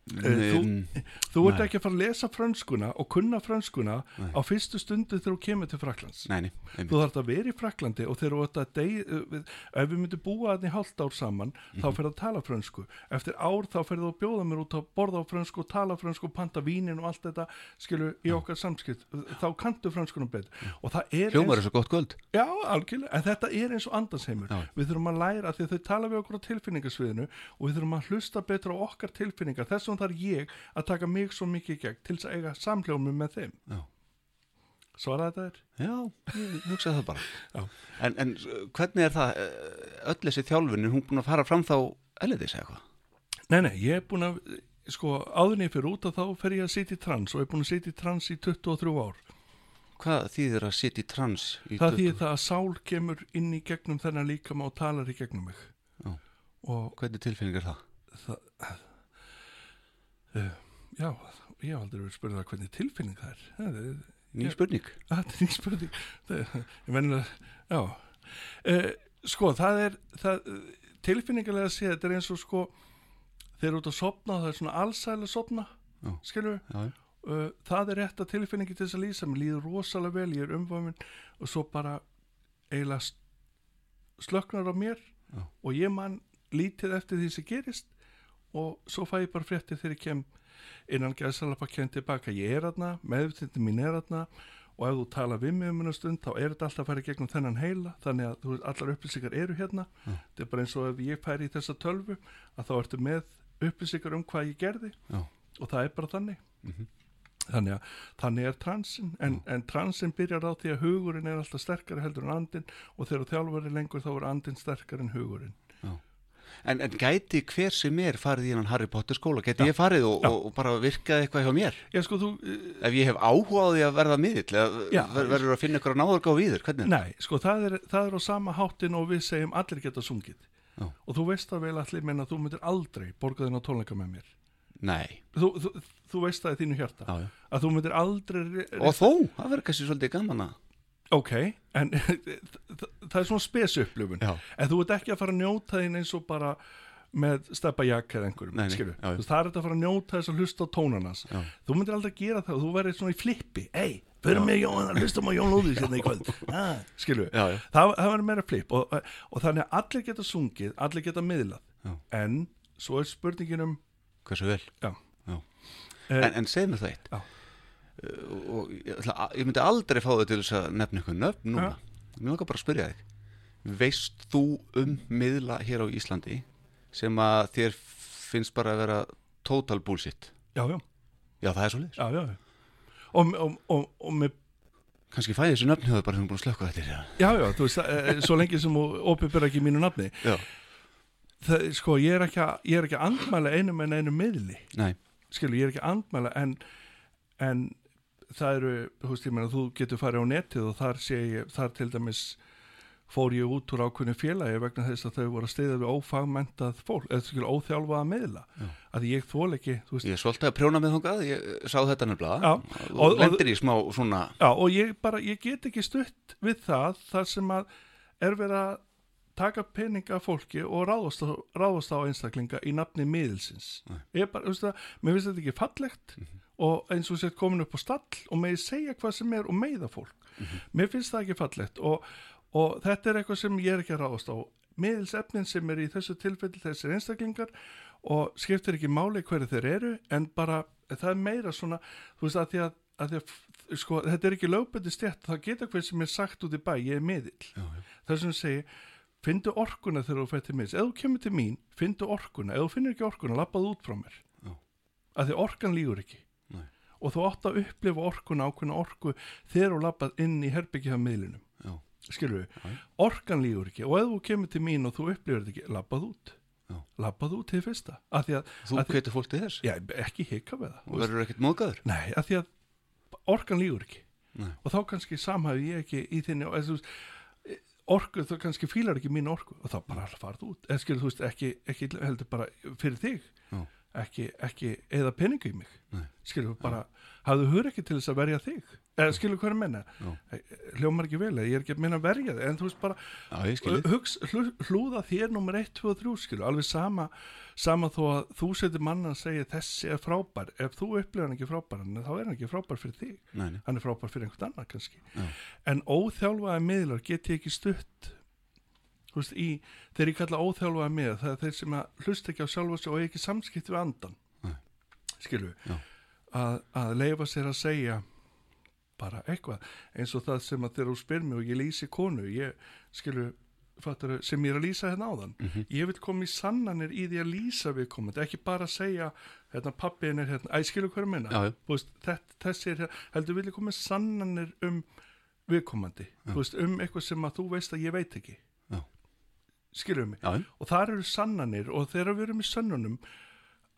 þú- Mm, þú ert ekki að fara að lesa franskuna og kunna franskuna Nei. á fyrstu stundu þegar þú kemur til Fraklands Nei, nei, þú þarf að vera í Fraklandi og þegar þú ert að deg, við, ef við myndum búa þannig hálft ár saman þá Mhm. fyrir að tala frönsku. Eftir ár þá fyrir þú að bjóða mér út að borða á frönsku og tala frönsku og panta vínin og allt þetta skilur í okkar samskipt þá kantu frönskuna betur. Það er er svo gott kvöld. Já, algjörlega, en þetta er eins og andansheimur Já. við þurfum að læra því þau tala við okkur á tilfinningasviðinu vegna þarf ég að taka mig svo mikið í gegn til þess að eiga samhljómi með þeim Já. svara þetta er Já, ég hugsaði það bara en, en uh, hvernig er það uh, öll þessi þjálfun, er hún búin að fara fram þá elliðis eitthvað? Nei, nei, ég er búin að, sko, áðurinn ég fyrir út og þá fer ég að sitja í trans og ég er búin að sitja í trans í 23 ár. Hvað þýðir að sitja í trans? Í það 20? þýðir það að sál kemur inn í gegnum þennan líkama og talar í gegnum mig. Já. Og Hvernig tilfinning er það? það, já, ég hef aldrei verið spurðið að hvernig tilfinning það er. Það er, Ný Já. spurning það er ný spurning. Það ég menna, já. Uh, sko, það er, það, tilfinningarlega að sé, þetta er eins og sko, þeir eru út að sopna, það er svona allsæli að sopna, skilur við? Já, já. uh, það er rétt að tilfinningi til þess að lýsa mér líður rosalega vel, ég er umvafinn og svo bara eiginlega slöknar á mér Já. og ég man lítið eftir því sem gerist og svo fæ ég bara fréttir þegar ég kem innan gæðsalapa kem tilbaka, ég er aðna meðvitindi mín er aðna og ef þú tala við mig um hennar stund þá er þetta alltaf að fara gegnum þennan heila. Þannig að veist, allar upplýsingar eru hérna. Já. þetta er bara eins og ef ég færi í þessa tölvu að þá ertu með upplýsingar um hvað ég gerði. Já. og það er bara þannig. Mhm. þannig að þannig er transin en, en transin byrjar á því að hugurinn er alltaf sterkari heldur en andin og þegar þjálfur er lengur þá er andin sterkari en hugurinn En, en gæti hver sem er farið í hennan Harry Potter skóla? Gæti ég farið og, og, og bara virkað eitthvað hjá mér? Já sko þú, Ef ég hef áhuga á því að verða miðill ver, verður að finna ykkur að náður gáð víður? Hvernig? nei, sko það er, það er á sama háttin og við segjum allir geta sungið Já. og þú veist það vel allir menn að þú myndir aldrei borga þinn á tónleika með mér nei, þú, þú, þú veist það í þínu hjarta já, já að þú myndir aldrei re- og þó, það verður kannski svolítið gaman að ok, en það er svona spesupplifun. Já, en þú ert ekki að fara að njóta þín eins og bara með steppa jakk eða einhverjum Nei, nei, skilur, já, já. Það er þetta að fara að njóta þess að hlusta á tónarnas já, þú myndir aldrei gera það, þú verður svona í flippi. Ei, fyrir mig Jón, hlustum á Jón Lúðis hérna í kvöld. Ah, já, það, það verður meira flipp og, og þannig að allir geta sungið, allir geta miðlað. En svo er spurningin um hversu vel? Já. Já. eh, en, en segð mér það eitt og, og ég, ætla, ég myndi aldrei fá þau til þess að nefna ykkur nöfn núna. Mér langar bara að spyrja þig veist þú um miðla hér á Íslandi sem að þér finnst bara að vera total bullshit? Já, já, já það er svo leiðis já, já. Og, og, og, og með kannski fæði þessu nöfn hjá þau bara þú búin að slökka þetta já. Já, þú veist, eh, svo lengi sem opinbera ekki mínu nafni. Já, það, sko, ég er ekki að, ég er ekki að andmæla einum en einum miðli. Nei, skilu, ég er ekki að andmæla en, en það eru, þú veist, ég meina þú getur farið á netið og þar sé ég, þar til dæmis fór ég út úr ákveðinu félagi vegna þess að þau voru að stiða við ófagmentað fólk, eða skilu, óþjálfaða miðla Já. að ég þól ekki, þú veist ég svolítið að prjóna með þangað ég sá þetta nefnilega og, lendir í smá svona Já, og ég bara, ég get ekki stutt við það þar sem að er verið að taka peninga fólki og ráðast á, ráðast á einstaklinga í nafni miðilsins. Nei. Ég bara, þú veist það, mér finnst þetta ekki fallegt og eins og sér komin upp á stall og megið segja hvað sem er og meiða fólk. Mér finnst það ekki fallegt og, og þetta er eitthvað sem ég er ekki að ráðast á. Miðilsefnin sem er í þessu tilfelli þessir einstaklingar og skiptir ekki máli hverju þeir eru en bara það er meira svona, þú veist að því að, að, því að sko, þetta er ekki lögböndi stjætt, það geta hver sem er sagt út í bæ, ég er já, Það sem segi, fyndu orkuna þegar þú fættir miðils. Ef þú kemur til mín, fyndu orkuna. Ef þú finnur ekki orkuna, lappaðu út frá mér. Já. Að því orkan lígur ekki. Og þú átt að upplifa orkuna, ákveðna orku þegar þú lappað inn í herbyggja miðlinum. já, Skilur við? Já. Orkan lígur ekki. Og ef þú kemur til mín og þú upplifir þetta ekki, lappað út. Lappað út til fyrsta. Að að, þú hvetur fólk til þess já, ekki hika við það. og verður ekkert móðgæður Nei, að því að orkan lígur ekki. Nei. Og þá kannski samhæfi ég ekki í þinni, eða þú veist, orku, þú kannski fílar ekki mín orku og þá bara farð út. Eða skilur þú veist, ekki, ekki heldur bara fyrir þig, Já. Ekki, ekki eða peningu í mig. Nei. Skilur bara, hafðu hur ekki til þess að verja þig. Eða skilur hvað er að menna? Hljómar ekki vel, ég er ekki að menna að verja þig, en þú veist bara, já, hugs, hlu, hlúða þér nummer 1, 2 og 3 skilu, alveg sama sama þó að þú setur manna að segja þessi er frábær, ef þú upplifir hann ekki frábær þá er hann ekki frábær fyrir þig nei, hann er frábær fyrir einhvern annar kannski Já. en óþjálfaði miðlar get ég ekki stutt þú veist, í, þeir ég kalla óþjálfaði miðlar það er þeir sem að hlusta ekki á sjálfa sig og eiga ekki samskipt við andan Nei. skilu Já. að, að leifa sér að segja bara eitthvað eins og það sem að þegar þú spyr mig og ég lýsi konu ég skilu fattar, sem ég er að lýsa hérna áðan. Mhm. ég vil koma í sannanir í því að lýsa við komandi, ekki bara segja hérna pappin er hérna, æ er að minna þessi er hérna, heldur vil ég koma með sannanir um viðkomandi, þú veist, um eitthvað sem að þú veist að ég veit ekki Já. skilur mig, og þar eru sannanir og þegar við erum í sönnunum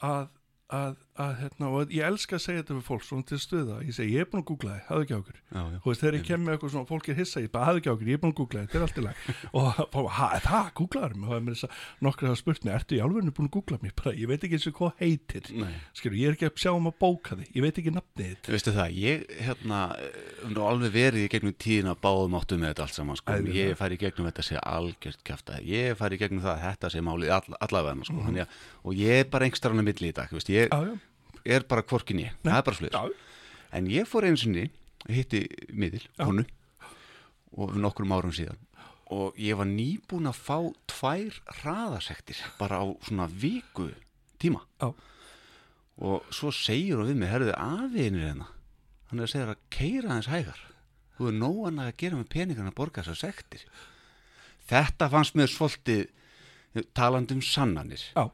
að, að, að hérna, og ég elska að segja þetta við fólk svona til stuða, ég segi, ég er búin að googla þið, hafðu ekki ákur þú veist, þegar ég kem með eitthvað svona, fólk er hissa ég bara, hafðu ekki ákur, ég er búin að googla þið, þetta er allt í lag og það, googlaður mig og það er mér þess að nokkur hafa spurt mig, ertu í alveg búin að googla mig, bara, ég veit ekki eins og hvað heitir. Skilur, ég er ekki að sjá um að bóka þið, ég veit ekki nafnið þitt. Veistu það, ég hérna nú alveg verið í gegnum tíðina báðum áttu með þetta allt saman sko. Æðilega. ég fari í gegnum þetta sé algjört kjafta ég fari í gegnum það að þetta sé málið all, allavega sko. mm að, og ég er bara einhverstara á milli í dag, veist, ég já, er bara hvorkin ég, það er bara slið já, en ég fór einu sinni, hitti miðil, Já. konu og nokkrum árum síðan. Og ég var nýbúin að fá tvær hraðasektir bara á svona viku tíma. Já. og svo segir hún við mig, herruðu aðeinir hérna. Hann er að segja að keira hans hægar. Þú er nóan að gera með peningarna að borga þessar sektir. Þetta fannst mér svolítið talandi um sannanir. Já,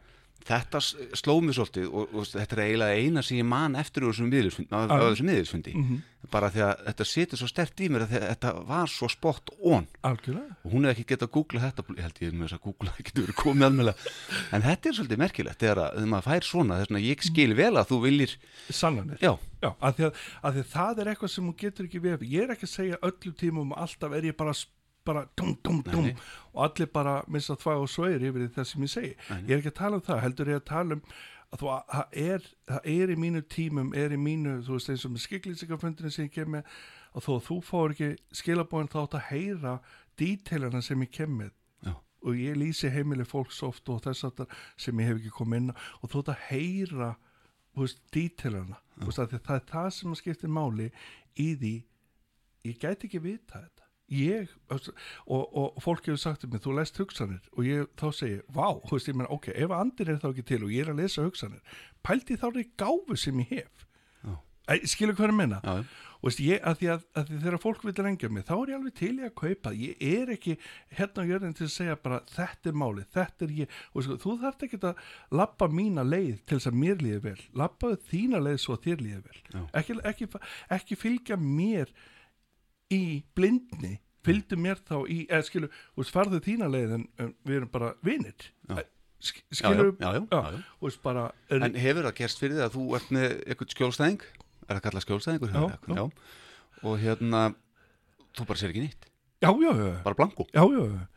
þetta s- sló mig svolítið og, og þetta er eiginlega eina sem ég man eftir úr þessum miðilsfundi, þessum miðilsfundi mhm, bara því að þetta situr svo stert í mér að þe- þetta var svo spott on algjörlega. og hún hefði ekki getað að googla þetta ég held ég með þess að googla það getur verið komið almjöla en þetta er svolítið merkilegt þegar að þegar maður fær svona þess að ég skil vel að þú viljir Sannanir. já, Já, að því að, að því að það er eitthvað sem hún getur ekki við. Ég er ekki að segja öllum tímum alltaf er ég bara, s- bara dum, dum, dum. Nei, og allir bara missa þvæg og sveir yfir það sem ég segi. Nei. Ég er ekki að tala um það, heldur ég að tala um að að, það, er, er í mínu tímum er í mínu, þú veist eins og með skiklýsingafundinu sem ég kem með og þó að þú fáir ekki skilabóðin þá átt að heyra dítelana sem ég kem með. Já. og ég lýsi heimili fólks oft og þess að sem ég hef ekki komið inn og þú átt að heyra að það er það sem skiptir máli í því. Ég gæti ekki vita þetta ég, og, og fólk hefur sagt um mig, þú lest hugsanir. Og ég þá segi, vá, þú veist, ég meina, ok ef andin er þá ekki til og ég er að lesa hugsanir pælti þá er gáfu sem ég hef. Æ, skilur hvað ég meina? Já, og veist, ég, að því að, að því þegar fólk vil rengja mig, þá er ég alveg til í að kaupa. Ég er ekki hérna á jörðin til að segja bara þetta er málið, þetta er ég. Og sko, þú þarft ekki að lappa mína leið til þess að mér líði vel, lappaðu þína leið svo að þér líði vel. Ekki, ekki, ekki fylgja mér í blindni fylgdu mér þá í, eða skilu þú veist, farðu þína leið en, við erum bara já, skilu já, já, já, já. þú veist bara er, En hefur það gerst fyrir þig að þú ert með eitthvað skjólstæðing? Er það kallað já. Og hérna, þú bara sér ekki nýtt, já, já, já, bara blanko. já, já, já.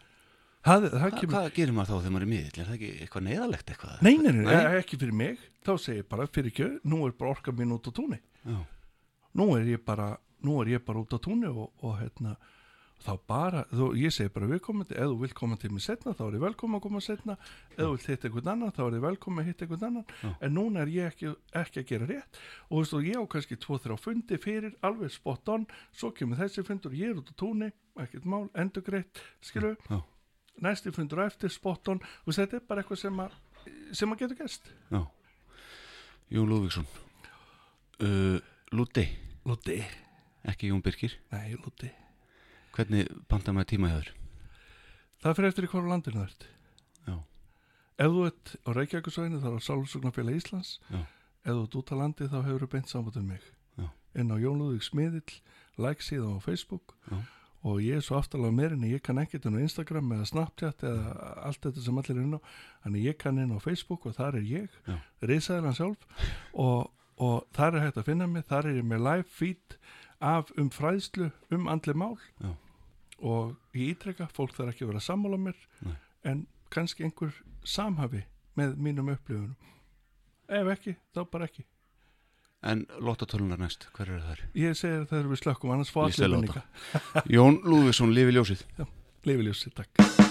Það, það Hva, kemur hvað gerir maður þá þegar maður er miðill? Er það ekki eitthvað neðalegt eitthvað? Nei, nei, nei, ekki fyrir mig þá segir ég bara fyrir ekki, nú er bara orka mín út á Já, nú er ég bara, nú er ég bara út á túnni og, og hérna þá bara, þú, ég segi bara viðkomandi ef þú vilt koma til mig setna, þá er ég velkom að koma setna ef þú vilt hitta einhvern annan, þá er ég velkom að hitta einhvern annan, Já. en núna er ég ekki, ekki að gera rétt. Og þú veist og ég á kannski tvo, þrjá fundi fyrir, alveg spot on. Svo kemur þessi fundur, ég er út á túnni ekkert mál, endur greitt, skilu já, næsti fundur eftir, spot on. Og þetta er bara eitthvað sem að sem að getur gæst já. Jón Lúðvíksson, uh, Lúti, Lúti, ekki Jón Birkir. nei Lúti Hvernig panta maður tíma hjá þér? Það fyrir eftir í hverju landinu það ert. Já, Ef þú ert á Reykjavíkusvæðinu þá er á Sálfsugnafélag Íslands. já, Ef þú ert út á landi þá hefur þú beint um mig. Já. Inn á Jón Lúðvík Smiðill, like síðan á Facebook já, og ég er svo aftalega meir en ég kann ekkert inn á Instagram eða Snapchat eða allt þetta sem allir er inn á. Þannig ég kann inn á Facebook og þar er ég, reysaðilan sjálf og, og þar er hægt að finna mig. Þar er ég með live feed af um fræðslu um andli mál já, og ég ítreka, fólk þarf ekki að vera að sammála mér Nei. en kannski einhver samhafi með mínum upplifunum ef ekki, þá bara ekki En lottatölunar næst, hver eru þær? ég segir það er við slökkum, annars fá allir láta. minninga Jón Lúðvíksson, lifi ljósið. Leifiljósi, takk